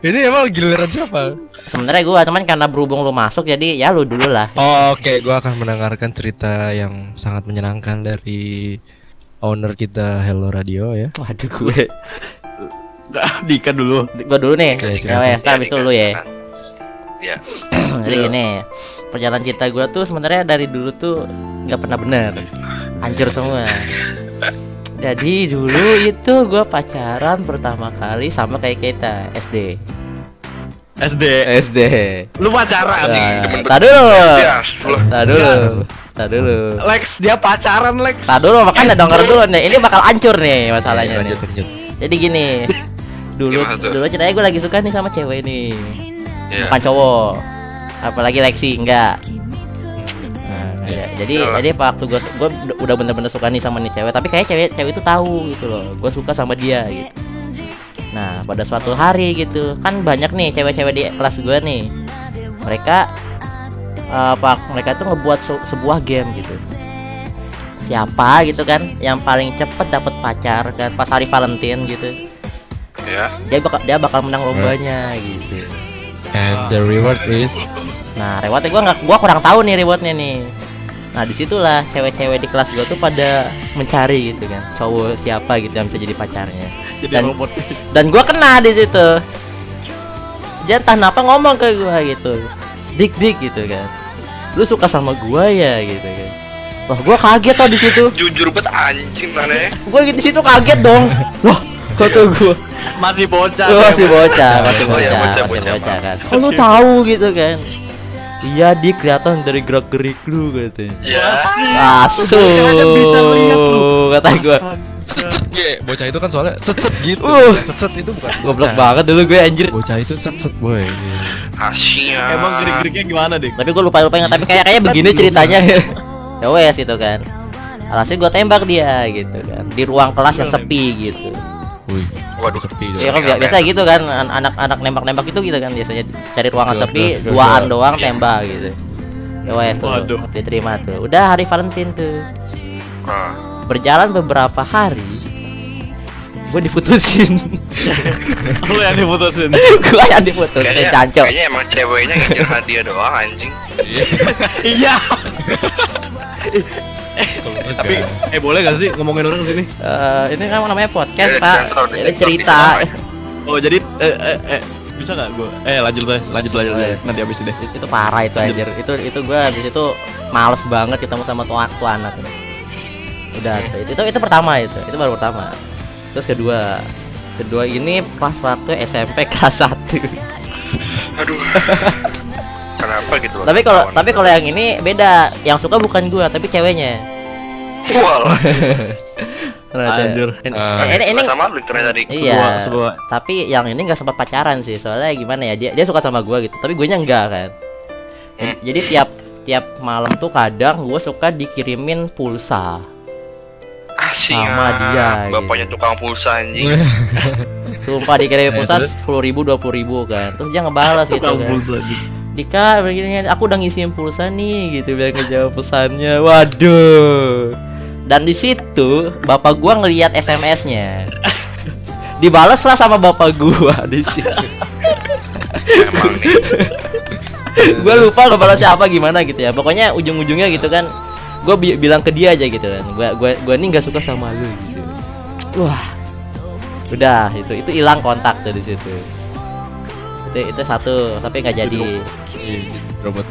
[SPEAKER 5] Ini emang giliran siapa?
[SPEAKER 1] Sebenarnya gua cuman karena berhubung lu masuk jadi ya lu dulu lah.
[SPEAKER 5] Oh, Oke, gua akan mendengarkan cerita yang sangat menyenangkan dari owner kita Hello Radio ya.
[SPEAKER 1] waduh gue.
[SPEAKER 2] Dika dulu.
[SPEAKER 1] gua dulu nih.
[SPEAKER 5] Oke,
[SPEAKER 1] ya kan habis itu lu ya.
[SPEAKER 3] Ya.
[SPEAKER 1] jadi gini perjalanan cinta gua tuh sebenarnya dari dulu tuh nggak pernah bener. Hancur semua. Jadi dulu itu gua pacaran pertama kali sama kayak kita SD
[SPEAKER 2] SD.
[SPEAKER 1] SD
[SPEAKER 2] Lu pacaran.
[SPEAKER 1] Nah, tak dulu
[SPEAKER 3] Ya, lu.
[SPEAKER 1] tak dulu tak dulu
[SPEAKER 2] Lex dia pacaran Lex.
[SPEAKER 1] tak dulu makanya denger dulu nih ini bakal hancur nih masalahnya nih.
[SPEAKER 5] lanjut lanjut.
[SPEAKER 1] jadi gini dulu dulu ceritanya gue lagi suka nih sama cewek nih
[SPEAKER 3] Ya.
[SPEAKER 1] bukan cowok apalagi Lexi enggak Nah, ya, jadi
[SPEAKER 3] Jelas.
[SPEAKER 1] jadi waktu gue gue udah bener-bener suka nih sama nih cewek tapi kayak cewek cewek itu tahu gitu loh gue suka sama dia gitu nah pada suatu hari gitu kan banyak nih cewek-cewek di kelas gue nih. Mereka eh, apa mereka tuh ngebuat se- sebuah game gitu. Siapa gitu kan yang paling cepet dapat pacar kan pas hari Valentine gitu.
[SPEAKER 3] Ya.
[SPEAKER 1] dia bakal dia bakal menang lombanya gitu.
[SPEAKER 5] And the reward is?
[SPEAKER 1] Nah, rewardnya gua nggak, gua kurang tahu nih rewardnya nih. Nah, di situlah cewek-cewek di kelas gua tuh pada mencari gitu kan, cowok siapa gitu yang bisa jadi pacarnya.
[SPEAKER 2] Jadi
[SPEAKER 1] Dan-
[SPEAKER 2] robot.
[SPEAKER 1] Dan gua kena di situ. Dia entah kenapa ngomong ke gua gitu, dik dik gitu kan. Lu suka sama gua ya gitu kan. Wah, gua kaget tau di situ.
[SPEAKER 3] Jujur bet anjing mana ya?
[SPEAKER 1] Gua di situ kaget dong. Loh, kata gua.
[SPEAKER 2] Masih bocah.
[SPEAKER 1] Masih bocah, masih
[SPEAKER 3] iya,
[SPEAKER 1] bocah,
[SPEAKER 3] bocah,
[SPEAKER 1] masih
[SPEAKER 3] bocah,
[SPEAKER 1] kan. Lu tahu gitu kan? Iya, di kelihatan dari gerak-gerik lu katanya.
[SPEAKER 3] Ya.
[SPEAKER 1] Asu.
[SPEAKER 2] aja bisa lihat lu.
[SPEAKER 1] Kata gua.
[SPEAKER 5] set Ye, bocah itu kan soalnya set set gitu.
[SPEAKER 1] Uh.
[SPEAKER 5] Set set itu bukan.
[SPEAKER 1] Goblok
[SPEAKER 5] bocah.
[SPEAKER 1] banget dulu gue anjir.
[SPEAKER 5] Bocah itu set set boy.
[SPEAKER 3] Asyik.
[SPEAKER 2] Emang gerik-geriknya gimana, Dik?
[SPEAKER 1] Tapi gue lupa lupa ingat tapi kayak kayak begini ceritanya. ya wes itu kan. Alhasil gue tembak dia gitu kan di ruang kelas yang sepi gitu.
[SPEAKER 5] Wih,
[SPEAKER 3] Waduh.
[SPEAKER 5] sepi
[SPEAKER 1] Ya
[SPEAKER 5] dong.
[SPEAKER 1] kan bi- biasa gitu kan an- anak-anak nembak-nembak itu gitu kan biasanya cari ruangan
[SPEAKER 5] Dua-
[SPEAKER 1] sepi,
[SPEAKER 5] dua- dua-
[SPEAKER 1] duaan
[SPEAKER 5] dua.
[SPEAKER 1] doang tembak gitu. Ya wes tuh
[SPEAKER 2] Waduh.
[SPEAKER 1] diterima tuh. Udah hari Valentine tuh.
[SPEAKER 3] Nah,
[SPEAKER 1] Berjalan beberapa hari gue diputusin.
[SPEAKER 2] Lu yang diputusin.
[SPEAKER 1] gue yang diputusin
[SPEAKER 3] kayaknya,
[SPEAKER 1] cancok.
[SPEAKER 3] kayaknya emang ceweknya ngejar hadiah doang anjing.
[SPEAKER 2] Iya.
[SPEAKER 5] Kalau
[SPEAKER 2] Tapi eh boleh gak sih ngomongin orang sini?
[SPEAKER 1] Eh, ini kan namanya podcast
[SPEAKER 3] Ya,
[SPEAKER 1] pak
[SPEAKER 3] sensor,
[SPEAKER 1] ini cerita.
[SPEAKER 2] Oh, jadi eh eh, eh bisa gak gue? Eh lanjut deh, lanjut lanjut.
[SPEAKER 1] Oh, iya.
[SPEAKER 2] lanjut. Nanti habis deh.
[SPEAKER 1] itu, itu parah itu anjir itu itu gue habis itu males banget ketemu sama tuan tuan anak udah itu, itu itu pertama itu itu baru pertama terus kedua kedua ini pas waktu SMP kelas 1
[SPEAKER 3] Aduh. Kenapa gitu
[SPEAKER 1] tapi kalau tapi kalau yang ini beda yang suka bukan gua tapi ceweknya
[SPEAKER 3] Wah,
[SPEAKER 1] Nah, ce-
[SPEAKER 2] Anjir.
[SPEAKER 1] ini,
[SPEAKER 5] Ah.
[SPEAKER 1] ini, ini
[SPEAKER 3] sama lu ternyata dik.
[SPEAKER 1] iya
[SPEAKER 2] Sebuah sebuah
[SPEAKER 1] tapi yang ini nggak sempat pacaran sih soalnya gimana ya dia dia suka sama gua gitu tapi gue nya enggak kan
[SPEAKER 3] Hmm.
[SPEAKER 1] jadi tiap tiap malam tuh kadang gue suka dikirimin pulsa
[SPEAKER 3] Asyik.
[SPEAKER 1] Sama dia,
[SPEAKER 3] Bapaknya
[SPEAKER 1] gitu.
[SPEAKER 3] tukang pulsa anjing.
[SPEAKER 1] sumpah dikirimin
[SPEAKER 5] Eh,
[SPEAKER 1] pulsa sepuluh ribu dua puluh ribu kan terus dia ngebalas gitu
[SPEAKER 2] tukang
[SPEAKER 1] kan
[SPEAKER 2] pulsa aja.
[SPEAKER 1] Dika begini aku udah ngisiin pulsa nih gitu biar ngejawab pesannya waduh dan di situ bapak gua ngelihat SMS-nya dibalas lah sama bapak gua di situ.
[SPEAKER 3] Nih.
[SPEAKER 1] gue lupa ngebalasnya apa gimana gitu ya. Pokoknya ujung-ujungnya gitu kan gue bilang ke dia aja gitu kan. Gue gua gua nih nggak suka sama lu gitu. Wah. Udah itu itu hilang kontak tuh di situ. Itu itu satu tapi nggak jadi.
[SPEAKER 5] Iya, robot.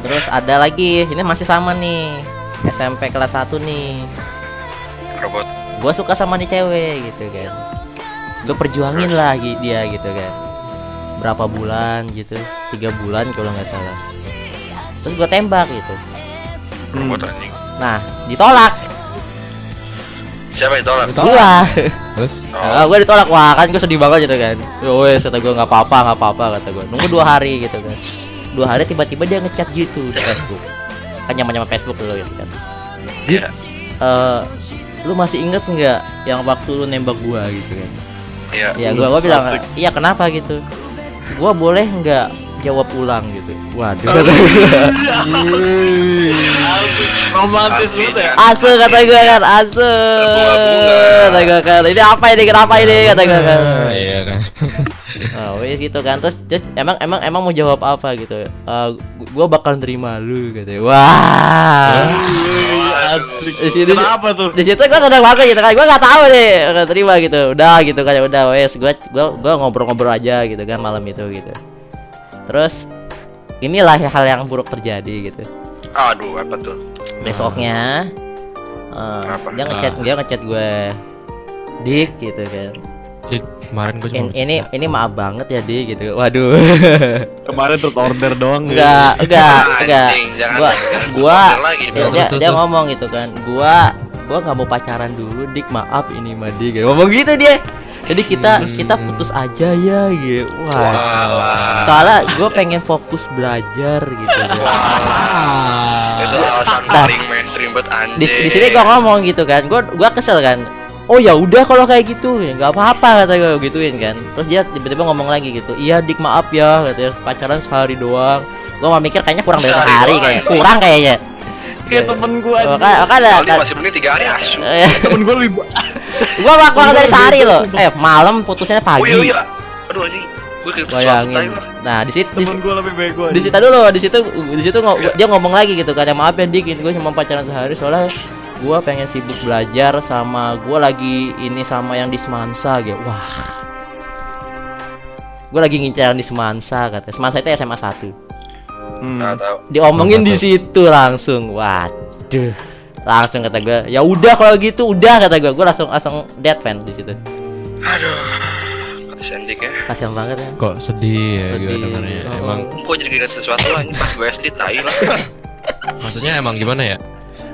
[SPEAKER 1] terus ada lagi ini masih sama nih SMP kelas 1 nih.
[SPEAKER 3] Robot.
[SPEAKER 1] gue suka sama nih cewek gitu kan. Gue perjuangin lah dia gitu kan. Berapa bulan gitu tiga bulan kalau nggak salah. Terus gue tembak gitu.
[SPEAKER 3] Robot anjing.
[SPEAKER 1] nah ditolak.
[SPEAKER 3] Siapa yang tolak?
[SPEAKER 1] gua.
[SPEAKER 5] Terus?
[SPEAKER 1] Nah, gue ditolak. Wah kan gue sedih banget gitu kan. Wes kata gue nggak apa-apa nggak apa-apa kata gue nunggu dua hari gitu kan. Dua hari tiba-tiba dia ngechat gitu di Facebook kan nyaman nyaman Facebook dulu gitu kan.
[SPEAKER 3] Iya.
[SPEAKER 1] Eh, lu masih inget nggak yang waktu lu nembak gua gitu kan?
[SPEAKER 3] Iya.
[SPEAKER 1] ya gua gua bilang iya kenapa? gitu. Gua boleh nggak jawab ulang gitu. Waduh.
[SPEAKER 2] Romantis banget ya.
[SPEAKER 1] asu kata gue kan. Asu kata gue kan. Ini apa ini? Kenapa ini? Kata gue kan.
[SPEAKER 5] Iya kan.
[SPEAKER 1] oh wes gitu kan. Terus terus emang emang emang mau jawab apa gitu? Eh, gue bakal nerima lu gitu wah.
[SPEAKER 2] Asik.
[SPEAKER 1] Di situ-
[SPEAKER 2] Kenapa tuh?
[SPEAKER 1] di situ gue seneng banget gitu kan. Gue nggak tahu nih nggak terima gitu. Udah gitu kan udah wes. Gue gue gue ngobrol-ngobrol aja gitu kan malam itu gitu terus inilah hal yang buruk terjadi gitu.
[SPEAKER 3] Aduh, apa tuh?
[SPEAKER 1] besoknya eh,
[SPEAKER 3] Apa?
[SPEAKER 1] dia ngechat dia ngechat gue dik gitu kan.
[SPEAKER 5] Dik, kemarin gue
[SPEAKER 1] In-
[SPEAKER 5] cuma
[SPEAKER 1] ini ini maaf banget ya dik gitu. Waduh.
[SPEAKER 2] Kemarin tuh order doang.
[SPEAKER 1] enggak enggak
[SPEAKER 3] Ah,
[SPEAKER 1] enggak
[SPEAKER 3] jangan-
[SPEAKER 1] gua gua dia, dia,
[SPEAKER 5] Terus,
[SPEAKER 1] dia
[SPEAKER 5] terus,
[SPEAKER 1] ngomong gitu kan. Gua gua nggak mau pacaran dulu dik maaf ini mah dik. Ngomong gitu dia jadi kita kita putus aja ya gitu. Wah. Soalnya gue pengen fokus belajar gitu.
[SPEAKER 3] Itu alasan
[SPEAKER 1] Nah.
[SPEAKER 3] paling mainstream buat anjing.
[SPEAKER 1] di, di sini gue ngomong gitu kan. Gue gua kesel kan. Oh ya udah kalau kayak gitu. Ya nggak apa-apa kata gue gituin kan. Terus dia tiba-tiba ngomong lagi gitu. Iya dik maaf ya katanya pacaran sehari doang. Gue mau mikir kayaknya kurang dari
[SPEAKER 3] Sehari
[SPEAKER 1] kayak. Kurang kayaknya
[SPEAKER 2] Kayak temen gua aja.
[SPEAKER 1] Maka, makanya
[SPEAKER 3] Kalau dia masih mending tiga hari asu.
[SPEAKER 2] Temen gua lebih
[SPEAKER 1] gue bak kurang dari sehari loh eh malam putusnya
[SPEAKER 3] Oh
[SPEAKER 1] pagi
[SPEAKER 3] iya iya. Aduh anjing. Gue
[SPEAKER 1] bayangin nah di situ di,
[SPEAKER 2] temen gua lebih bego.
[SPEAKER 1] di situ dulu di situ di situ ngo-
[SPEAKER 3] Iya.
[SPEAKER 1] dia ngomong lagi gitu kan ya maaf ya dik gue cuma pacaran sehari soalnya gue pengen sibuk belajar sama gue lagi ini sama yang di Semansa gitu wah gue lagi ngincar yang di Semansa katanya Semansa itu SMA 1
[SPEAKER 2] Hmm.
[SPEAKER 3] Nggak tahu.
[SPEAKER 1] diomongin di situ langsung waduh langsung kata gue ya udah kalau gitu udah kata gue gue langsung langsung dead fan di situ
[SPEAKER 3] Aduh. Kata Sandik ya.
[SPEAKER 1] kasihan banget ya
[SPEAKER 5] kok sedih ya gue
[SPEAKER 1] Sedih. Oh.
[SPEAKER 5] Emang
[SPEAKER 3] Gue jadi sesuatu lah. Ini pas gue SD tai lah.
[SPEAKER 5] maksudnya emang gimana ya?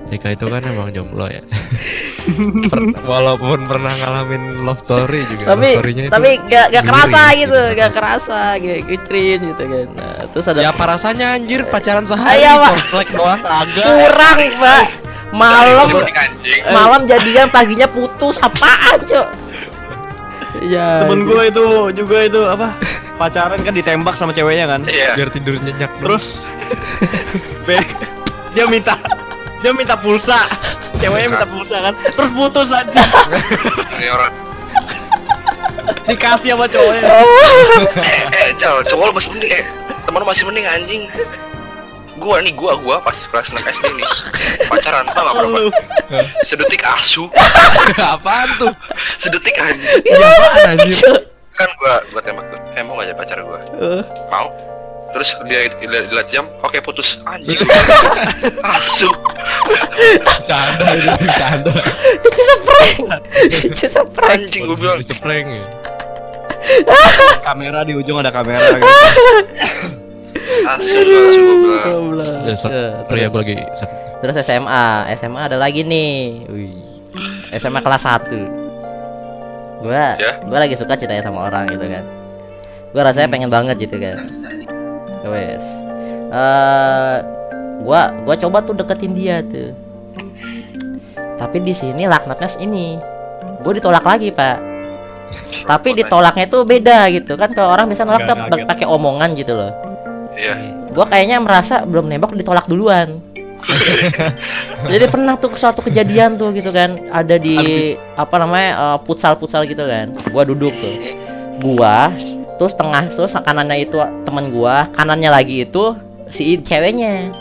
[SPEAKER 5] Dika itu kan emang jomblo ya. Per- walaupun pernah ngalamin love story juga.
[SPEAKER 1] tapi
[SPEAKER 5] love story-nya itu
[SPEAKER 1] tapi gak, gak kerasa
[SPEAKER 5] gitu.
[SPEAKER 1] gitu gak kerasa kayak kecrin gitu kan nah, terus ada
[SPEAKER 5] Ya apa rasanya anjir pacaran sehari
[SPEAKER 1] Pak.
[SPEAKER 5] komplek doang kagak.
[SPEAKER 1] kurang pak malam malam jadian paginya putus apaan cok ya
[SPEAKER 2] Temen gua itu juga itu apa? Pacaran kan ditembak sama ceweknya kan.
[SPEAKER 3] Iya.
[SPEAKER 5] Biar tidur nyenyak
[SPEAKER 2] Terus dia minta dia minta pulsa. Ceweknya minta pulsa kan. Terus putus aja. Dikasih sama cowoknya.
[SPEAKER 3] Eh, eh, Cal, cowok lu masih mending. Eh, teman masih mending anjing. Gua nih, gua, gua pas kelas 6 SD nih pacaran tau gak berapa? Sedetik asu,
[SPEAKER 5] Apaan tuh?
[SPEAKER 3] sedetik anjing.
[SPEAKER 5] Ya apaan anjir?
[SPEAKER 3] Kan gua, gua tembak tuh. Eh mau gak jadi pacar gua? Mau. Terus dia dilihat dilihat jam, oke putus anjing. asu.
[SPEAKER 5] Canda itu canda.
[SPEAKER 1] itu seprank itu seprank
[SPEAKER 3] Anjing gua bilang.
[SPEAKER 5] Dicepreng ya.
[SPEAKER 2] Kamera di ujung ada kamera gitu.
[SPEAKER 3] Asu, gua bilang.
[SPEAKER 5] Ya, so- sorry ya gue lagi
[SPEAKER 1] terus SMA SMA ada lagi nih Wih. SMA kelas 1 gua
[SPEAKER 3] Ya.
[SPEAKER 1] gua lagi suka ceritanya sama orang gitu kan gua rasanya pengen banget gitu kan wes. Eh gua gua coba tuh deketin dia tuh. Tapi di sini laknatnya ini. Gue ditolak lagi pak. Tapi ditolaknya tuh beda gitu. Kan kalau orang bisa nolak tuh
[SPEAKER 2] kaget.
[SPEAKER 1] pakai omongan gitu loh.
[SPEAKER 3] Iya.
[SPEAKER 1] gue kayaknya merasa belum nembak ditolak duluan. Jadi pernah tuh suatu kejadian tuh gitu kan. Ada di apa namanya eh, futsal futsal gitu kan. Gua duduk tuh. Gua terus tengah terus kanannya itu teman gua kanannya lagi itu si ceweknya.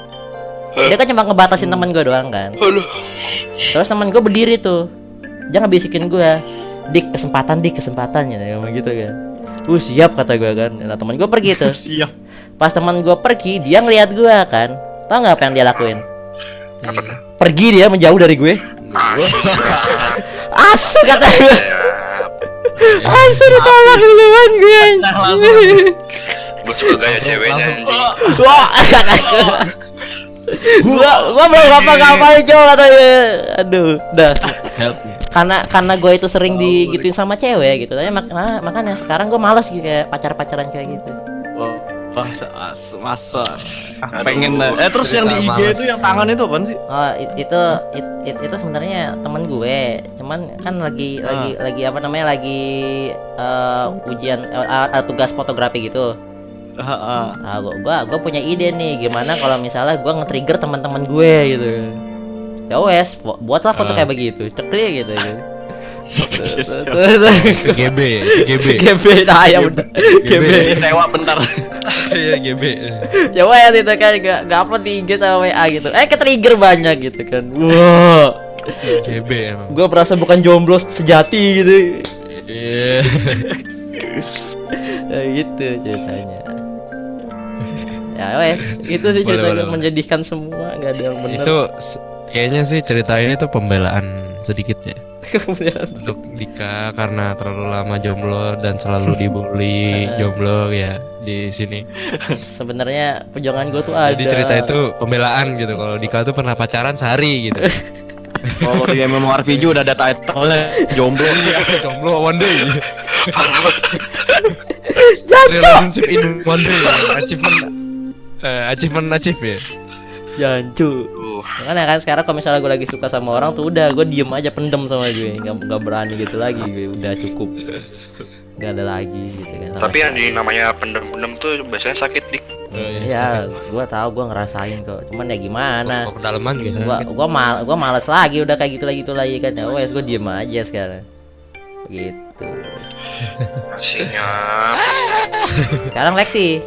[SPEAKER 1] Dia kan cuma ngebatasin teman gua doang kan. Terus teman gua berdiri tuh. Dia ngebisikin gua dik kesempatan dik kesempatan gitu ngomong gitu kan. Uh siap kata gua kan. Nah teman gua pergi tuh.
[SPEAKER 2] Siap.
[SPEAKER 1] pas teman gue pergi dia ngeliat gue kan. Tau nggak apa yang dia lakuin? Pergi dia menjauh dari gue. Asu kata gue
[SPEAKER 3] Ya,
[SPEAKER 1] asu ditolak duluan gue
[SPEAKER 3] gue suka gaya ceweknya
[SPEAKER 5] langsung-
[SPEAKER 3] anjing.
[SPEAKER 1] wah. Gua gua belum ngapa ngapain coba kata gue aduh dah.
[SPEAKER 5] Help. Me.
[SPEAKER 1] karena karena gue itu sering digituin sama cewek gitu. Tapi makanya makanya sekarang gue males gitu kayak pacar pacaran kayak gitu.
[SPEAKER 2] Wah, wah, as- masa ah,
[SPEAKER 3] Aduh,
[SPEAKER 2] pengen lah. Eh terus yang di IG
[SPEAKER 5] males.
[SPEAKER 2] itu yang tangan itu apaan sih?
[SPEAKER 1] Oh it- itu it- it- itu sebenarnya teman gue, cuman kan lagi lagi lagi apa namanya lagi eh, ujian eh, ada tugas fotografi gitu.
[SPEAKER 2] Heeh.
[SPEAKER 1] Nah, gua, gua, punya ide nih gimana kalau misalnya gua nge-trigger teman-teman gue gitu. Ya wes, bu- buatlah foto
[SPEAKER 5] Ah.
[SPEAKER 1] kayak begitu. Cekli gitu. gitu.
[SPEAKER 5] GB ya, GB.
[SPEAKER 1] GB nah ya udah. GB.
[SPEAKER 2] Ini sewa bentar.
[SPEAKER 5] Iya GB.
[SPEAKER 1] Ya wes itu kan gak, gak upload di IG sama WA gitu. Eh ke-trigger banyak gitu kan. Wah.
[SPEAKER 5] GB emang.
[SPEAKER 1] Gua merasa bukan jomblo sejati gitu.
[SPEAKER 5] Iya.
[SPEAKER 1] Ya gitu ceritanya. Ya wes, itu sih cerita
[SPEAKER 5] boleh,
[SPEAKER 1] yang
[SPEAKER 5] boleh.
[SPEAKER 1] menjadikan semua nggak ada yang benar.
[SPEAKER 5] Itu kayaknya sih cerita ini tuh pembelaan sedikit ya
[SPEAKER 1] Kemudian
[SPEAKER 5] untuk Dika karena terlalu lama jomblo dan selalu dibully jomblo ya di sini.
[SPEAKER 1] sebenarnya perjuangan gue tuh ada.
[SPEAKER 5] Jadi cerita itu pembelaan gitu kalau Dika tuh pernah pacaran sehari gitu.
[SPEAKER 2] Kalau di MMORPG udah ada title-nya jomblo.
[SPEAKER 5] jomblo one day. Relationship in one day. Achievement eh, achievement achieve ya.
[SPEAKER 1] Jancu.
[SPEAKER 3] Uh,
[SPEAKER 1] Makanya kan sekarang kalau misalnya gue lagi suka sama orang tuh udah gue diem aja pendem sama gue nggak nggak berani gitu lagi gue udah cukup nggak ada lagi gitu kan
[SPEAKER 3] tapi yang di namanya pendem-pendem tuh biasanya sakit dik.
[SPEAKER 5] Oh, iya,
[SPEAKER 1] ya
[SPEAKER 5] sakit.
[SPEAKER 1] gue tahu gue ngerasain kok cuman ya gimana
[SPEAKER 5] Kalau kedalaman gitu.
[SPEAKER 1] gua gua mal gua males lagi udah kayak gitu lagi gitu lagi kan ya wes gue diem aja sekarang gitu
[SPEAKER 3] Nasinya.
[SPEAKER 1] sekarang Lexi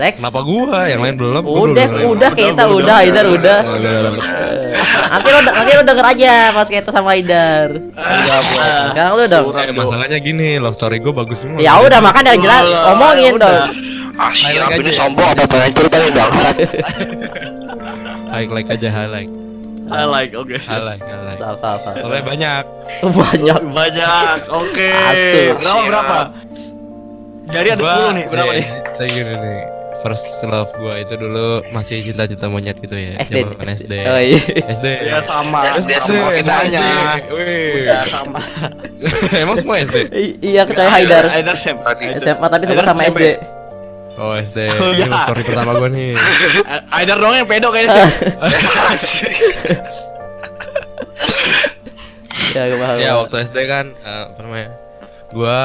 [SPEAKER 1] Lex
[SPEAKER 5] Kenapa gua yang lain belum? Gua
[SPEAKER 1] udah
[SPEAKER 5] belum,
[SPEAKER 1] udah kita udah Haidar udah
[SPEAKER 5] udah, udah, udah.
[SPEAKER 1] Eh, nanti lo nanti lo denger aja pas kita sama Haidar sekarang lu dong
[SPEAKER 5] Eh, masalahnya gini, love story gue bagus semua.
[SPEAKER 1] ya udah makan yang jelas omongin dong
[SPEAKER 3] Ah siap
[SPEAKER 5] Highlight
[SPEAKER 3] ini
[SPEAKER 5] aja.
[SPEAKER 3] sombong apa pengen ceritain bang?
[SPEAKER 5] Like like aja highlight.
[SPEAKER 2] I like, oke.
[SPEAKER 5] Highlight, highlight.
[SPEAKER 1] Salah salah salah
[SPEAKER 5] Soalnya banyak.
[SPEAKER 1] banyak
[SPEAKER 2] Banyak. Oke.
[SPEAKER 1] Asu.
[SPEAKER 2] Berapa berapa? Jadi ada 10 nih, berapa
[SPEAKER 5] eh,
[SPEAKER 2] nih?
[SPEAKER 5] Kayak gini nih. First love gua itu dulu masih cinta-cinta monyet gitu ya.
[SPEAKER 1] SD
[SPEAKER 5] Zaman SD.
[SPEAKER 1] oh iya
[SPEAKER 5] SD.
[SPEAKER 2] Ya sama.
[SPEAKER 3] SD
[SPEAKER 2] sama semuanya.
[SPEAKER 5] Wih.
[SPEAKER 2] Ya sama.
[SPEAKER 5] Emang semua SD?
[SPEAKER 1] I- iya kecuali Haidar
[SPEAKER 2] Haidar.
[SPEAKER 3] Tadi.
[SPEAKER 1] SMA tapi sama
[SPEAKER 2] SMP.
[SPEAKER 1] SD
[SPEAKER 5] Oh SD.
[SPEAKER 2] Oh,
[SPEAKER 5] Ini
[SPEAKER 2] iya.
[SPEAKER 5] love story pertama gua nih.
[SPEAKER 2] Haidar dong yang pedo kayaknya.
[SPEAKER 1] ya gue paham
[SPEAKER 5] ya waktu SD kan eh, apa namanya gua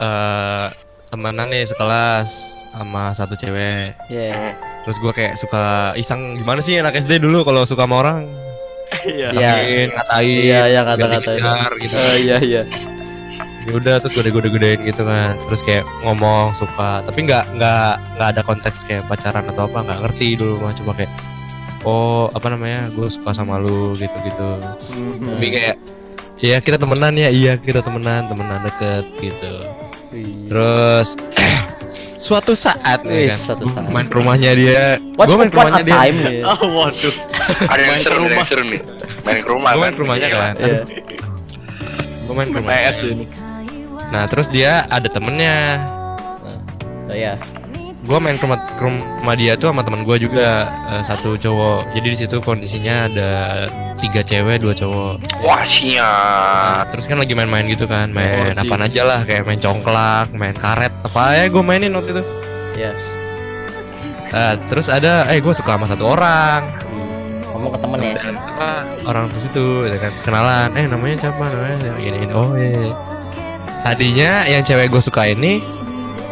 [SPEAKER 5] eh, temenan nih sekelas sama satu cewek.
[SPEAKER 1] Iya.
[SPEAKER 5] terus gua kayak suka iseng gimana sih anak SD dulu kalau suka sama orang?
[SPEAKER 2] Iya.
[SPEAKER 1] Iya.
[SPEAKER 5] ngatain ngatain
[SPEAKER 1] Iya, iya,
[SPEAKER 5] biar
[SPEAKER 1] kata-kata itu.
[SPEAKER 5] dikejar gitu.
[SPEAKER 1] Oh iya iya.
[SPEAKER 5] ya udah terus gue gede gedein gitu kan. Terus kayak ngomong suka. Tapi nggak nggak nggak ada konteks kayak pacaran atau apa nggak ngerti dulu mah. Cuma kayak oh apa namanya gue suka sama lu gitu gitu tapi kayak ya kita temenan ya. Iya kita temenan temenan deket gitu. Terus suatu saat ya
[SPEAKER 1] Wis,
[SPEAKER 5] kan
[SPEAKER 1] suatu saat.
[SPEAKER 5] main ke rumahnya dia gue main rumahnya dia
[SPEAKER 1] time ya?
[SPEAKER 2] Oh, waduh.
[SPEAKER 3] Ada yang seru,
[SPEAKER 2] rumah.
[SPEAKER 3] yang seru nih. Main ke rumah
[SPEAKER 5] gue
[SPEAKER 3] kan.
[SPEAKER 5] main ke rumahnya kan
[SPEAKER 1] Iya.
[SPEAKER 5] gue main ke rumahnya
[SPEAKER 2] PS ini.
[SPEAKER 5] nah terus dia ada temennya
[SPEAKER 1] Oh iya.
[SPEAKER 5] Gue main ke rumah, ke rumah dia tuh sama teman gue juga eh, satu cowok jadi di situ kondisinya ada tiga cewek dua cowok
[SPEAKER 3] Wah
[SPEAKER 5] Nah,
[SPEAKER 3] siap.
[SPEAKER 5] terus kan lagi main-main gitu kan main
[SPEAKER 2] Ngerti.
[SPEAKER 5] apa aja lah kayak main congklak main karet apa ya gue mainin waktu itu
[SPEAKER 1] Iya.
[SPEAKER 5] Nah, terus ada eh gue suka sama satu orang
[SPEAKER 1] Ngomong ke temen ya.
[SPEAKER 5] Apa orang terus itu ya kan kenalan eh namanya siapa namanya gini, gini. oh iya, iya. tadinya yang cewek gue suka ini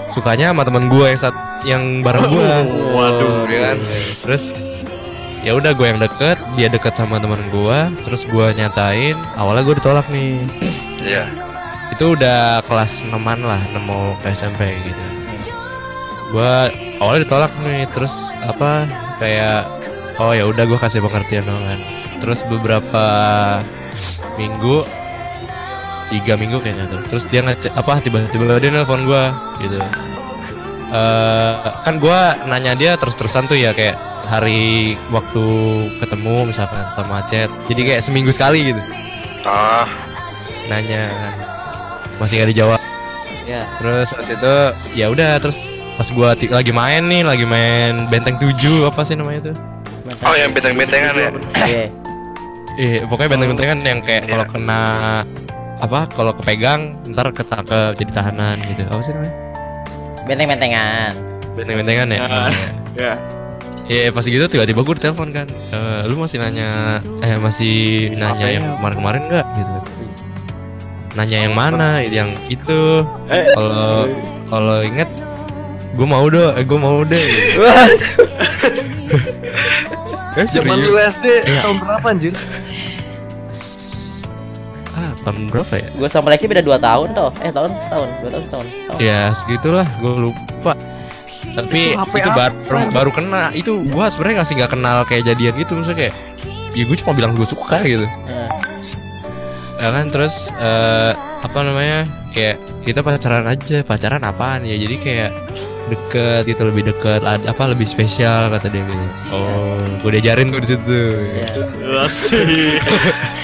[SPEAKER 5] sukanya sama teman gue yang saat yang bareng gue
[SPEAKER 2] Waduh.
[SPEAKER 5] ya kan? terus ya udah gue yang deket dia deket sama teman gue terus gue nyatain awalnya gue ditolak nih.
[SPEAKER 3] Iya.
[SPEAKER 5] itu udah kelas 6 lah 6 mau ke SMP gitu. Gue awalnya ditolak nih terus apa kayak oh ya udah gue kasih pengertian dong kan. Terus beberapa minggu tiga minggu kayaknya tuh. Terus dia ngecek apa tiba-tiba dia nelfon gue gitu eh kan gue nanya dia terus-terusan tuh ya kayak hari waktu ketemu misalkan sama chat. Jadi kayak seminggu sekali gitu.
[SPEAKER 3] Ah,
[SPEAKER 5] nanya kan. Masih gak dijawab.
[SPEAKER 1] Iya.
[SPEAKER 5] terus pas itu ya udah terus pas gua lagi main nih lagi main benteng 7 apa sih namanya tuh
[SPEAKER 3] oh yang benteng-bentengan ya.
[SPEAKER 1] Iya.
[SPEAKER 5] eh pokoknya benteng-bentengan yang kayak
[SPEAKER 3] Iya.
[SPEAKER 5] kalau kena apa kalau kepegang ntar ketangkep jadi tahanan gitu. Apa sih namanya
[SPEAKER 1] Benteng-bentengan.
[SPEAKER 5] benteng-bentengan ya
[SPEAKER 2] Ah. Ya.
[SPEAKER 5] Iya pas gitu tiba-tiba gue telepon kan "Eh, lu masih nanya eh masih nanya
[SPEAKER 2] Apa
[SPEAKER 5] yang
[SPEAKER 2] ya?
[SPEAKER 5] kemarin-kemarin nggak gitu nanya yang mana yang itu
[SPEAKER 2] Eh.
[SPEAKER 5] kalau kalau inget gue mau dong eh gue mau deh gitu. eh,
[SPEAKER 2] Zaman lu SD
[SPEAKER 5] Iya.
[SPEAKER 2] tahun berapa anjir?
[SPEAKER 5] Ah tahun berapa ya?
[SPEAKER 1] Gue sama Lexi beda 2 tahun toh. Eh tahun setahun, 2 tahun setahun, setahun.
[SPEAKER 5] ya segitulah. Gue lupa. Tapi
[SPEAKER 2] Itu
[SPEAKER 5] itu,
[SPEAKER 2] HP apa?
[SPEAKER 5] baru baru kena. Itu gue sebenarnya ngasih nggak kenal kayak jadian gitu maksudnya kayak ya gue cuma bilang gue suka gitu.
[SPEAKER 1] Nah,
[SPEAKER 5] ya kan terus eh, apa namanya kayak kita pacaran aja. Pacaran apaan ya? Jadi kayak deket gitu lebih deket. Apa lebih spesial kata dia gitu. Oh gue diajarin tuh di situ.
[SPEAKER 1] Ya.